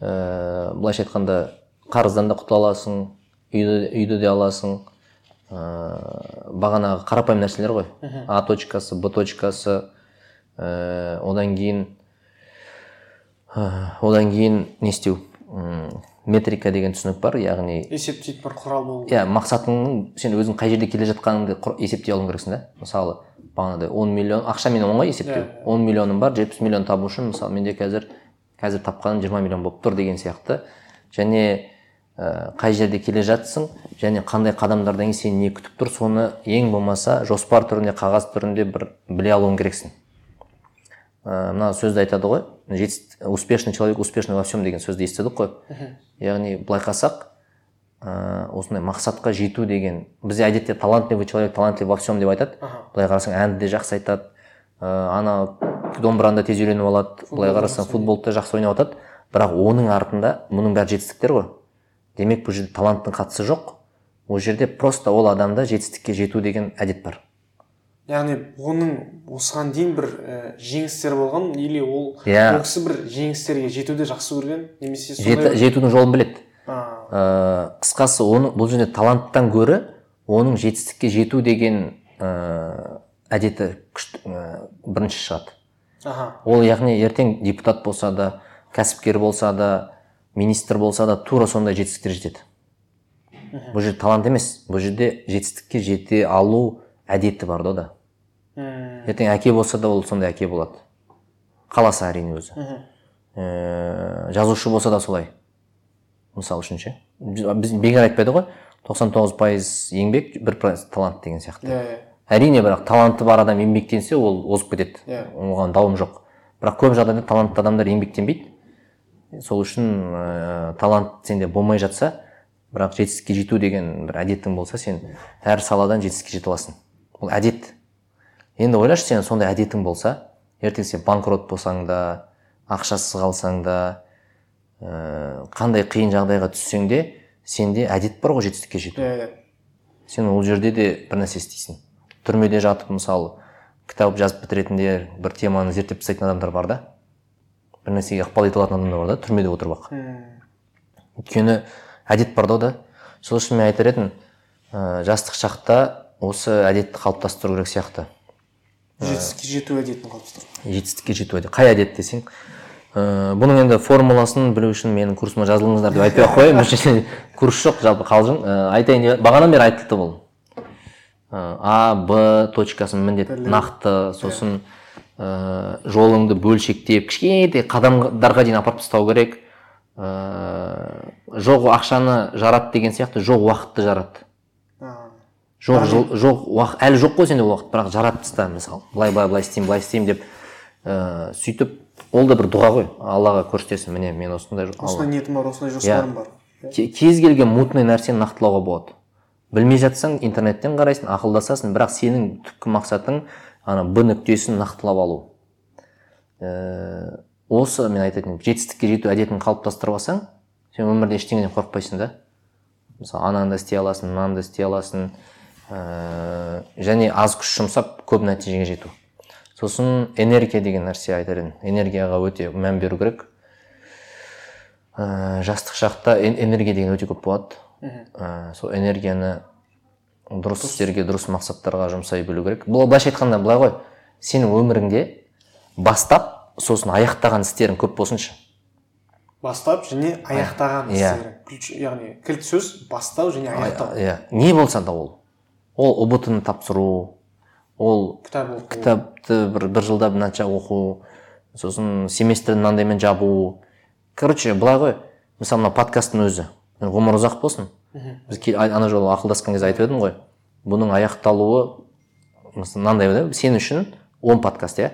[SPEAKER 1] Ә, былайша айтқанда қарыздан да құтыла аласың үйді, үйді де аласың. Ә, бағанағы қарапайым нәрселер ғой. А точкасы б точкасы. Ә, одан кейін ә, одан кейін не істеу? Метрика деген түсінік бар яғни
[SPEAKER 2] есептейтін бір құрал болу
[SPEAKER 1] иә мақсатың сен өзің қай жерде келе жатқаныңды есептей алуың керексің да мысалы. Бағанағыдай он миллион ақшамен оңай есептеу.
[SPEAKER 2] Иә,
[SPEAKER 1] он миллионым бар жетпіс миллион табу үшін мысалы менде қазір қазір тапқаным жиырма миллион болып тұр деген сияқты. Және ә, қай жерде келе жатсың және қандай қадамдардан кейін сені не күтіп тұр соны ең болмаса жоспар түрінде қағаз түрінде бір біле алуың керексің. Ә, мына сөзді айтады ғой «Жетіс- успешный человек успешный во всем деген сөзді естідік қой. Яғни былай қарасақ ә, осындай мақсатқа жету деген бізде әдетте талантливый человек талантлив во всем деп айтады. Былай қарасаң әнді де жақсы айтады. Ә, ана домбыраны да тез үйреніп алады. Былай қарасаң футболды да жақсы ойнап жатады бірақ оның артында мұның бәрі жетістіктер ғой. Демек бұл жерде таланттың қатысы жоқ. Ол жерде просто ол адамда жетістікке жету деген әдет бар.
[SPEAKER 2] Яғни оның осыған дейін бір ә, жеңістері болған или ол
[SPEAKER 1] Иә.
[SPEAKER 2] ол кісі бір жеңістерге жетуді жақсы көрген немесе сондай
[SPEAKER 1] жетудің жолын біледі. Ә, қысқасы оны бұл жерде таланттан гөрі оның жетістікке жету деген ә, әдеті күшті ә, бірінші шығады.
[SPEAKER 2] Аха.
[SPEAKER 1] Ол яғни ертең депутат болса да кәсіпкер болса да министр болса да тура сондай жетістіктер жетеді. Бұл жерде талант емес бұл жерде жетістікке жете алу әдеті бар да ода ертең әке болса да ол сондай әке болады. Қаласа әрине өзі. Ә, жазушы болса да солай. Мысалы үшін ше. Біз бекер айтпайды ғой 99 пайыз еңбек бір пайыз талант деген сияқты.
[SPEAKER 2] Иә иә.
[SPEAKER 1] Әрине бірақ таланты бар адам еңбектенсе ол озып кетеді.
[SPEAKER 2] Иә.
[SPEAKER 1] оған дауым жоқ. Бірақ көп жағдайда талантты адамдар еңбектенбейді. Сол үшін ә, талант сенде болмай жатса бірақ жетістікке жету деген бір әдетің болса сен әр саладан жетістікке жете аласың. Ол әдет. Енді ойлашы сен сондай әдетің болса ертең сен банкрот болсаң да ақшасыз қалсаң да қандай қиын жағдайға түссең де сенде әдет бар ғой жетістікке жету. Сен ол жерде де бір нәрсе істейсің. Түрмеде жатып мысалы кітап жазып бітіретіндер бір теманы зерттеп тастайтын адамдар бар да. Бір нәрсеге ықпал ете алатын адамдар бар да түрмеде отырып ақ.
[SPEAKER 2] М,
[SPEAKER 1] өйткені әдет бар да ода сол үшін мен айтар едім ә, жастық шақта осы әдетті қалыптастыру керек сияқты.
[SPEAKER 2] Жетістікке жету әдетін қалыптастыру.
[SPEAKER 1] жетістікке жету әдет. Қай әдет десең ә, бұның енді формуласын білу үшін менің курсыма жазылыңыздар деп айтпай ақ қояйын. Бұл жерде курс жоқ жалпы қалжың. Ә, айтайын деп бағанадан бері айтылды бұл. Ә, а б точкасын міндетті нақты сосын ә, жолыңды бөлшектеп кішкентай қадамдарға дейін апарып тастау керек. Ә, жоқ ақшаны жарат деген сияқты жоқ уақытты жарат. Жоқ жол, жоқ уақыт әлі жоқ қой сенде уақыт бірақ жаратып таста мысалы. Былай былай былай істеймін былай істеймін деп ә, сөйтіп ол да бір дұға ғой. Аллаға көрсетесің міне мен осындай
[SPEAKER 2] осындай ниетім бар осындай
[SPEAKER 1] Иә.
[SPEAKER 2] жоспарым бар.
[SPEAKER 1] Ке- кез келген мутный нәрсені нақтылауға болады. Білмей жатсаң интернеттен қарайсың ақылдасасың бірақ сенің түпкі мақсатың ана б нүктесін нақтылап алу. Ә, осы мен айтатын едім жетістікке жету әдетін қалыптастырып алсаң сен өмірде ештеңеден қорықпайсың да. Мысалы ананы да істей аласың мынаны да істей аласың. Ә, және аз күш жұмсап көп нәтижеге жету. Сосын энергия деген нәрсе айтар едім. Энергияға өте мән беру керек. Ә, жастық шақта энергия деген өте көп болады. Ә, сол энергияны дұрыс істерге дұрыс мақсаттарға жұмсай білу керек. Бұл былайша айтқанда былай ғой. Сенің өміріңде бастап сосын аяқтаған істерің көп болсыншы.
[SPEAKER 2] Бастап және аяқтаған
[SPEAKER 1] Иә.
[SPEAKER 2] істерің. Ключ яғни кілт сөз бастау және аяқтау.
[SPEAKER 1] иә. Не болса да ол. Ол ұбт ны тапсыру ол
[SPEAKER 2] кітап оқу.
[SPEAKER 1] кітапты бір бір жылда мынанша оқу сосын семестрді мынандаймен жабу. Короче былай ғой мысалы мына подкасттың өзі. Ғұмыр ұзақ болсын. Біз ана жолы ақылдасқан кезде айтып едім ғой. Бұның аяқталуы мынандай да сен үшін 10 подкаст иә?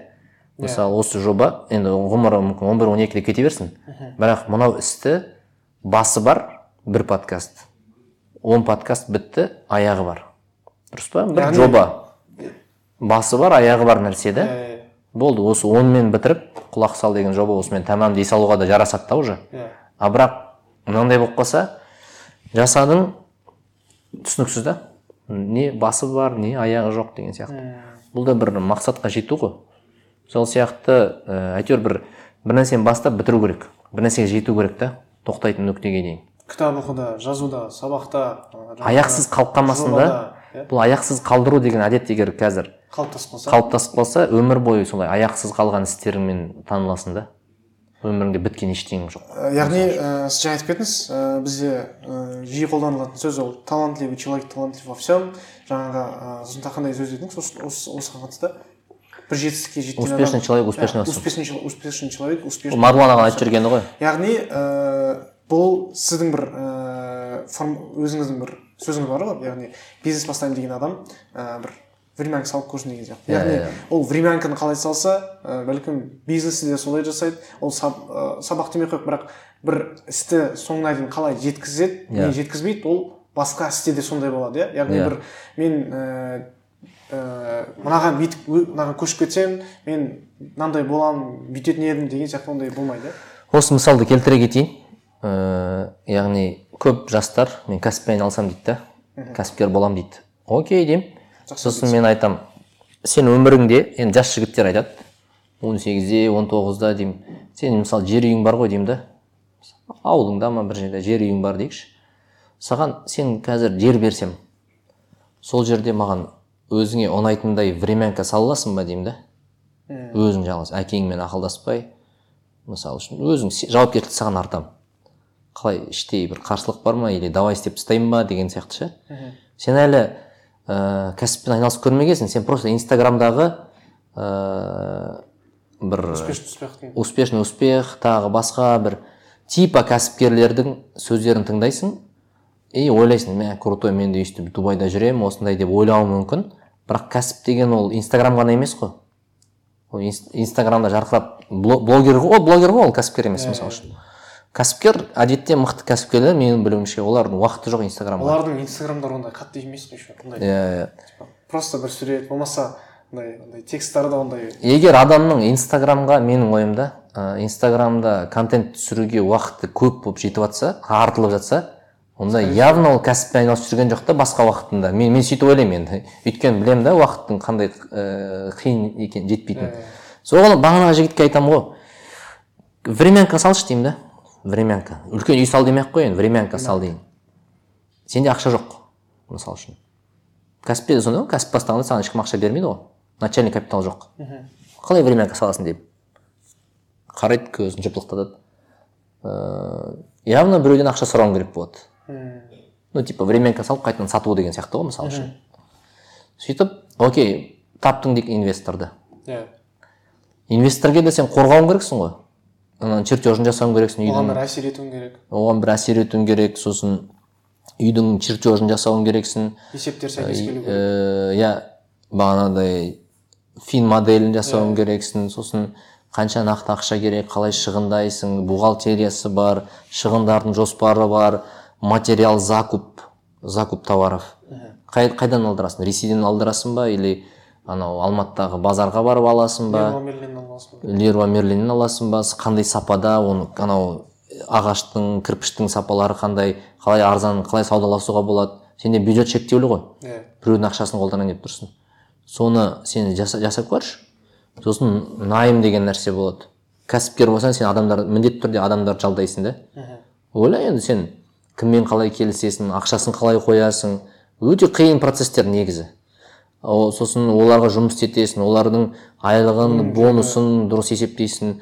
[SPEAKER 1] Мысалы осы жоба енді ғұмыры мүмкін он бір он екіде кете берсін. Бірақ мынау істі басы бар бір подкаст. 10 подкаст бітті аяғы бар. Дұрыс па? Бір жоба. Басы бар аяғы бар нәрсе да
[SPEAKER 2] Иә,
[SPEAKER 1] болды осы онымен бітіріп құлақ сал деген жоба осымен тәмам дей салуға да жарасады да уже.
[SPEAKER 2] Иә
[SPEAKER 1] а бірақ мынандай болып қалса жасадың түсініксіз да. Не басы бар не аяғы жоқ деген сияқты. Бұл да бір мақсатқа жету ғой. Сол сияқты ә, әйтеуір бір бір нәрсені бастап бітіру керек. Бір нәрсеге жету керек та тоқтайтын нүктеге дейін.
[SPEAKER 2] Кітап оқуда жазуда сабақта
[SPEAKER 1] аяқсыз қалып қалмасын да. Бұл аяқсыз қалдыру деген әдет егер қазір
[SPEAKER 2] қалыптасып қалса
[SPEAKER 1] қалыптасып қалса өмір бойы солай аяқсыз қалған істеріңмен таныласың да? Өміріңде біткен ештеңе жоқ.
[SPEAKER 2] Яғни ә, сіз жаңа айтып кеттіңіз ә, бізде ә, жиі қолданылатын сөз ол талантливый человек талантлив во всем. Жаңағы ә, сосын тағы қандай сөз дедіңіз осы- осы- осыған қатысты бір жетістікке жеткен
[SPEAKER 1] Успешный человек успешно во всем.
[SPEAKER 2] успешный чел- успешный человек успешный
[SPEAKER 1] марғұлан аға айтып жүргені ғой.
[SPEAKER 2] Яғни ә, бұл сіздің бір ә, өзіңіздің бір сөзіңіз бар ғой яғни бизнес бастаймын деген адам ә, бір времянка салып көрсін деген сияқты
[SPEAKER 1] Иә,
[SPEAKER 2] яғни
[SPEAKER 1] иә.
[SPEAKER 2] ол времянканы қалай салса ә, бәлкім бизнесті де солай жасайды ол саб, ә, сабақ демей ақ қояйық бірақ бір істі соңына дейін қалай жеткізеді
[SPEAKER 1] Иә.
[SPEAKER 2] не жеткізбейді ол басқа істе де сондай болады иә яғни
[SPEAKER 1] Иә.
[SPEAKER 2] бір мен ә, ә, мынаған бүйтіп мынаған көшіп кетсем мен мынандай боламын бүйтетін едім деген сияқты ондай болмайды иә
[SPEAKER 1] осы мысалды келтіре кетейін ә, яғни көп жастар мен кәсіппен айналысамын дейді да кәсіпкер боламын дейді. Окей деймін. Сосын мен айтам сен өміріңде енді жас жігіттер айтады. он сегізде он тоғызда деймін. Сен мысалы жер үйің бар ғой деймін да ауылыңда ма бір жерде жер үйің бар дейікші. Саған сен қазір жер берсем сол жерде маған өзіңе ұнайтындай времянка сала аласың ба деймін да өзің жалғыз әкеңмен ақылдаспай. Мысалы үшін өзің жауапкершілікті саған артамын қалай іштей бір қарсылық бар ма или давай істеп тастайын ба деген сияқты ше? Сен әлі ә, кәсіппен айналысып көрмегенсің сен просто инстаграмдағы ә, бір
[SPEAKER 2] успешный успех деген.
[SPEAKER 1] успешный успех тағы басқа бір типа кәсіпкерлердің сөздерін тыңдайсың и ойлайсың мә крутой мен де өйстіп дубайда жүремін осындай деп ойлауың мүмкін. Бірақ кәсіп деген ол инстаграм ғана емес қой. Ол инс- инстаграмда жарқырап бло- блогер ғой ол блогер ғой ол кәсіпкер емес мысалы үшін. Кәсіпкер әдетте мықты кәсіпкерлер менің білуімше олардың уақыты жоқ инстаграмға.
[SPEAKER 2] Олардың инстаграмдары ондай қатты емес қой еще? Ондай.
[SPEAKER 1] Иә иә.
[SPEAKER 2] Просто бір сурет болмаса андай андай тексттары да ондай.
[SPEAKER 1] Егер адамның инстаграмға менің ойымда ә, инстаграмда контент түсіруге уақыты көп болып жетіп жатса артылып жатса онда явно ол кәсіппен айналысып жүрген жоқ та басқа уақытында. Мен мен сөйтіп ойлаймын енді. Өйткені білемін да уақыттың қандай ә, қиын екенін жетпейтінін. Соған бағанағы жігітке айтамын ғой. Времянка салшы деймін да. Времянка. Үлкен үй сал демей ақ қой енді времянка сал деймін сенде ақша жоқ мысалы үшін. Кәсіпте де сондай ғой кәсіп бастағанда саған ешкім ақша бермейді ғой. Начальный капитал жоқ. Қалай времянка саласың деп. Қарайды көзін жыпылықтатады. Ыыы явно біреуден ақша сұрауың керек болады. Ну типа времянка салып қайтадан сату деген сияқты ғой мысалы үшін. Сөйтіп окей таптың дейік инвесторды.
[SPEAKER 2] Иә.
[SPEAKER 1] Инвесторге де сен қорғауың керексің ғой. Ана чертежін жасауың керексің үйдің
[SPEAKER 2] оған бір әсер етуің керек.
[SPEAKER 1] Оған бір әсер етуің керек сосын үйдің чертежін жасауың керексің.
[SPEAKER 2] Есептер сәйкес келу керек.
[SPEAKER 1] Э, иә бағанағыдай фин моделін жасауың керексің сосын қанша нақты ақша керек қалай шығындайсың бухгалтериясы бар шығындардың жоспары бар материал закуп закуп товаров. Қай, қайдан алдырасың ресейден алдырасың ба или анау алматыдағы базарға барып аласың ба? Леруа мерлиннен аласың ба? Қандай сапада? Оны анау ағаштың кірпіштің сапалары қандай? Қалай арзан қалай саудаласуға болады? Сенде бюджет шектеулі ғой.
[SPEAKER 2] Иә.
[SPEAKER 1] Біреудің ақшасын қолданайын деп тұрсың. Соны сен жаса, жасап көрші. Сосын найым деген нәрсе болады. Кәсіпкер болсаң сен адамдар міндетті түрде адамдарды жалдайсың да. Ойла енді сен кіммен қалай келісесің ақшасын қалай қоясың? Өте қиын процесстер негізі. О, сосын оларға жұмыс істетесің олардың айлығын бонусын дұрыс есептейсің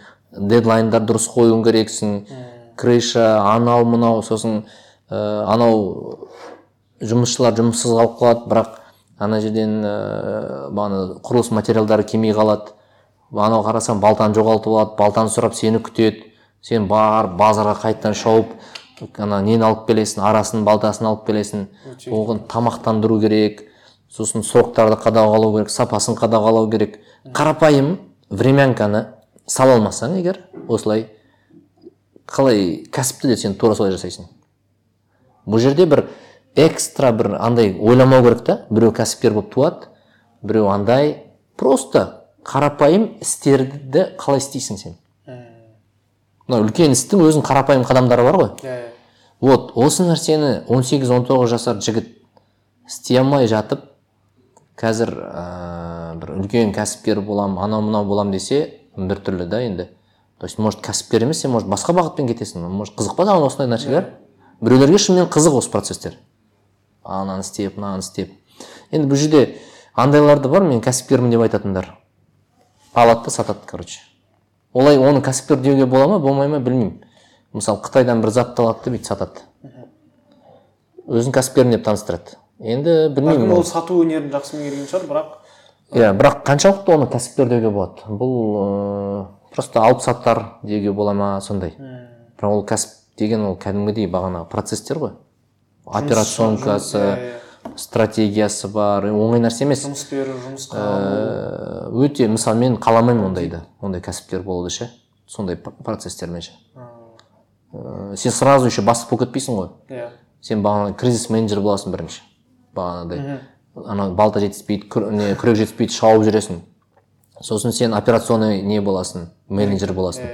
[SPEAKER 1] дедлайндар дұрыс қоюың керексің. Крыша анау мынау сосын ә, анау жұмысшылар жұмыссыз қалып қалады бірақ ана жерден ә, бағана құрылыс материалдары келмей қалады. Анау қарасаң балтаны жоғалтып алады балтаны сұрап сені күтеді. Сен барып базарға қайтадан шауып ана нені алып келесің арасын балтасын алып келесің. Оған тамақтандыру керек. Сосын сроктарды қадағалау керек сапасын қадағалау керек. Қарапайым времянканы сала алмасаң егер осылай қалай кәсіпті де сен тура солай жасайсың. Бұл жерде бір экстра бір андай ойламау керек та. Біреу кәсіпкер болып туады біреу андай. Просто қарапайым істерді қалай істейсің сен? Мына үлкен істің өзінің қарапайым қадамдары бар ғой.
[SPEAKER 2] Иә
[SPEAKER 1] вот осы нәрсені 18-19 жасар жігіт істей алмай жатып қазір ә, бір үлкен кәсіпкер болам анау мынау болам десе біртүрлі да енді. То есть может кәсіпкер емес сен может басқа бағытпен кетесің может қызық па саған осындай нәрселер? Біреулерге шынымен қызық осы процесстер. Ананы істеп мынаны істеп. Енді бұл жерде андайлар да бар мен кәсіпкермін деп айтатындар. Алады да сатады короче. Олай оны кәсіпкер деуге бола ма болмай ма білмеймін. Мысалы қытайдан бір затты алады да бүйтіп сатады. Өзін кәсіпкермін деп таныстырады. Енді білмеймін
[SPEAKER 2] бәлкім ол. сату өнерін жақсы меңгерген шығар бірақ
[SPEAKER 1] иә бірақ қаншалықты оны кәсіпкер деуге болады. Бұл ыыы просто алып саттар деуге бола ма сондай. Бірақ ол кәсіп деген ол кәдімгідей бағана процесстер ғой. Операционкасы
[SPEAKER 2] иә,
[SPEAKER 1] стратегиясы бар оңай нәрсе емес.
[SPEAKER 2] Жұмыс беру жұмысқа
[SPEAKER 1] Ә, өте мысалы мен қаламаймын ондайды ондай кәсіпкер болуды ше. Сондай процесстермен ше. Ә, сен сразу еще бастық болып кетпейсің ғой.
[SPEAKER 2] Иә.
[SPEAKER 1] Сен бағана кризис менеджер боласың бірінші. Бағанағыдай. Ана балта жетіспейді күр- не күрек жетіспейді шауып жүресің. Сосын сен операционный не боласың менеджер боласың.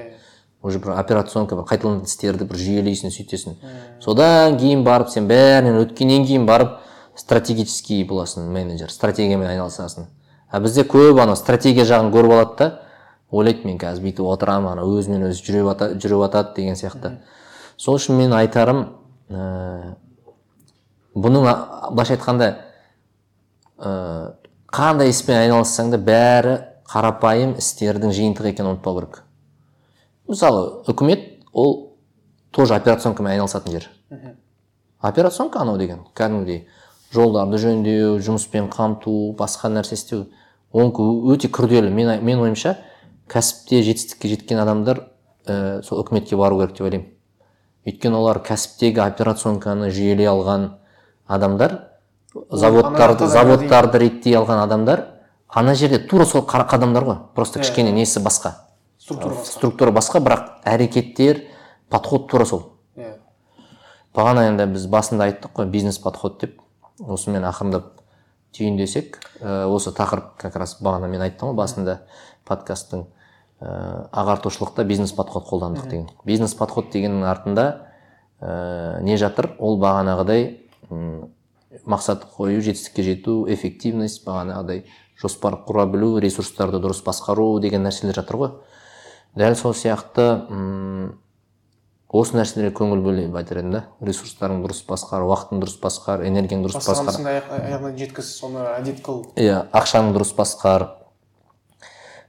[SPEAKER 1] Уже бір операционка бір қайталанатын істерді бір жүйелейсің сөйтесің. Содан кейін барып сен бәрінен өткеннен кейін барып стратегический боласың менеджер стратегиямен айналысасың. А бізде көп ана стратегия жағын көріп алады да. Ойлайды мен қазір бүйтіп отырамын ана өзімен өзі жүріп ата- жүріп жатады деген сияқты. Сол үшін мен айтарым ә, бұның былайша айтқанда ә, қандай іспен айналыссаң да бәрі қарапайым істердің жиынтығы екенін ұмытпау керек мысалы үкімет ол тоже операционкамен айналысатын жер операционка анау деген кәдімгідей жолдарды жөндеу жұмыспен қамту басқа нәрсе істеу онікі өте күрделі мен, мен ойымша кәсіпте жетістікке жеткен адамдар ә, сол үкіметке бару керек деп ойлаймын өйткені олар кәсіптегі операционканы жүйелей алған адамдар заводтарды заводтарды реттей алған адамдар ана жерде тура сол қара қадамдар ғой. Просто кішкене несі басқа.
[SPEAKER 2] Структура басқа.
[SPEAKER 1] Структура басқа бірақ әрекеттер подход тура сол.
[SPEAKER 2] Иә
[SPEAKER 1] бағана енді біз басында айттық қой бизнес подход деп. Осымен ақырындап түйіндесек ә, осы тақырып как раз бағана мен айттым ғой басында подкасттың ә, ағартушылықта бизнес подход қолдандық деген. Бизнес подход дегеннің артында ә, не жатыр? Ол бағанағыдай мақсат қою жетістікке жету эффективность бағанағыдай жоспар құра білу ресурстарды дұрыс басқару деген нәрселер жатыр ғой. Дәл сол сияқты м, осы нәрселерге көңіл бөле айтар едім да ресурстарың дұрыс басқар уақытың дұрыс басқар энергияң дұрыс басқар.
[SPEAKER 2] аяғына жеткіз соны әдет қыл.
[SPEAKER 1] Иә ақшаның дұрыс басқар.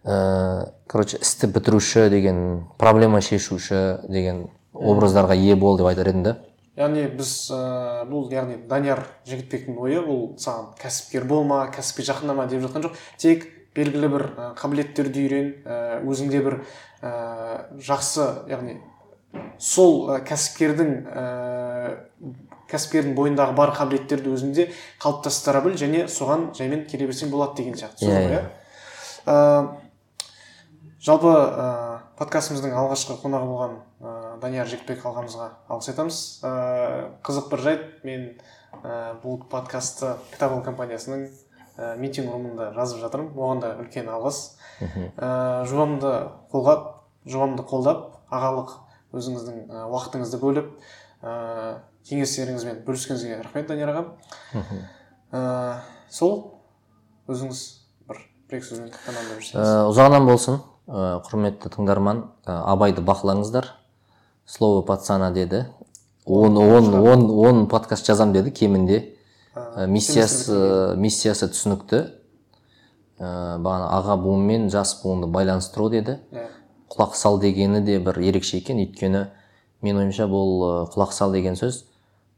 [SPEAKER 1] Ә, короче істі бітіруші деген проблема шешуші деген образдарға ие бол деп айтар едім да
[SPEAKER 2] яғни біз ә, бұл яғни данияр жігітбектің ойы бұл саған кәсіпкер болма кәсіпке жақындама деп жатқан жоқ тек белгілі бір ә, қабілеттерді үйрен ә, өзіңде бір ә, жақсы яғни сол ә, кәсіпкердің ә, кәсіпкердің бойындағы бар қабілеттерді өзіңде қалыптастыра біл және соған жаймен келе берсең болады деген сияқты сөз
[SPEAKER 1] Иә,
[SPEAKER 2] ғой
[SPEAKER 1] иә.
[SPEAKER 2] иә Ә, жалпы ә, подкастымыздың алғашқы қонағы болған ә, данияр жігітбек ағамызға алғыс айтамыз. Ә, қызық бір жайт. Мен ә, бұл подкастты кітап компаниясының ә, митинг румында жазып жатырмын. Оған да үлкен алғыс. Ә, жобамды қолғап жобамды қолдап ағалық өзіңіздің ә, уақытыңызды бөліп ә, кеңестеріңізбен бөліскеніңізге рахмет данияр ағам ә, сол өзіңіз бір бір екі сөзбен тәмамдап
[SPEAKER 1] Ә,
[SPEAKER 2] жіберсеңіз
[SPEAKER 1] ұзағынан болсын. Құрметті тыңдарман. Абайды бақылаңыздар. Слово пацана деді. Он он он он подкаст жазам деді кемінде. Ә, миссиясы миссиясы түсінікті. Ә, бағана аға буын мен жас буынды байланыстыру деді.
[SPEAKER 2] Иә
[SPEAKER 1] құлақ сал дегені де бір ерекше екен. Өйткені мен ойымша бұл ә, құлақ сал деген сөз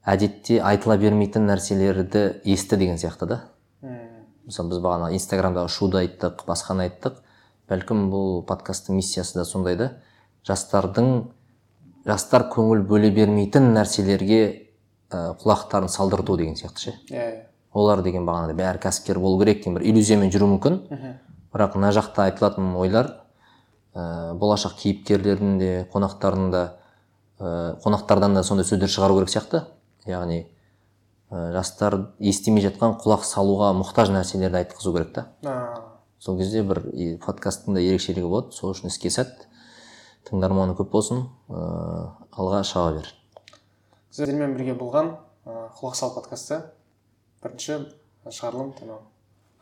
[SPEAKER 1] әдетте айтыла бермейтін нәрселерді есті деген сияқты да. Мысалы біз бағана инстаграмдағы шуды айттық басқаны айттық. Бәлкім бұл подкасттың миссиясы да сондай да. Жастардың жастар көңіл бөле бермейтін нәрселерге ә, құлақтарын салдырту деген сияқты ше?
[SPEAKER 2] Иә иә.
[SPEAKER 1] Олар деген бағанағыдай бәрі кәсіпкер болу керек деген бір иллюзиямен жүру мүмкін. Бірақ мына жақта айтылатын ойлар ә, болашақ кейіпкерлердің де қонақтардың да ә, қонақтардан да сондай сөздер шығару керек сияқты. Яғни ә, жастар естімей жатқан құлақ салуға мұқтаж нәрселерді айтқызу керек та. Сол кезде бір подкасттың да ерекшелігі болады. Сол үшін іске сәт. Тыңдарманы көп болсын ә, алға шаба бер.
[SPEAKER 2] Сіздермен бірге болған құлақ сал подкасты бірінші шығарылым тәмам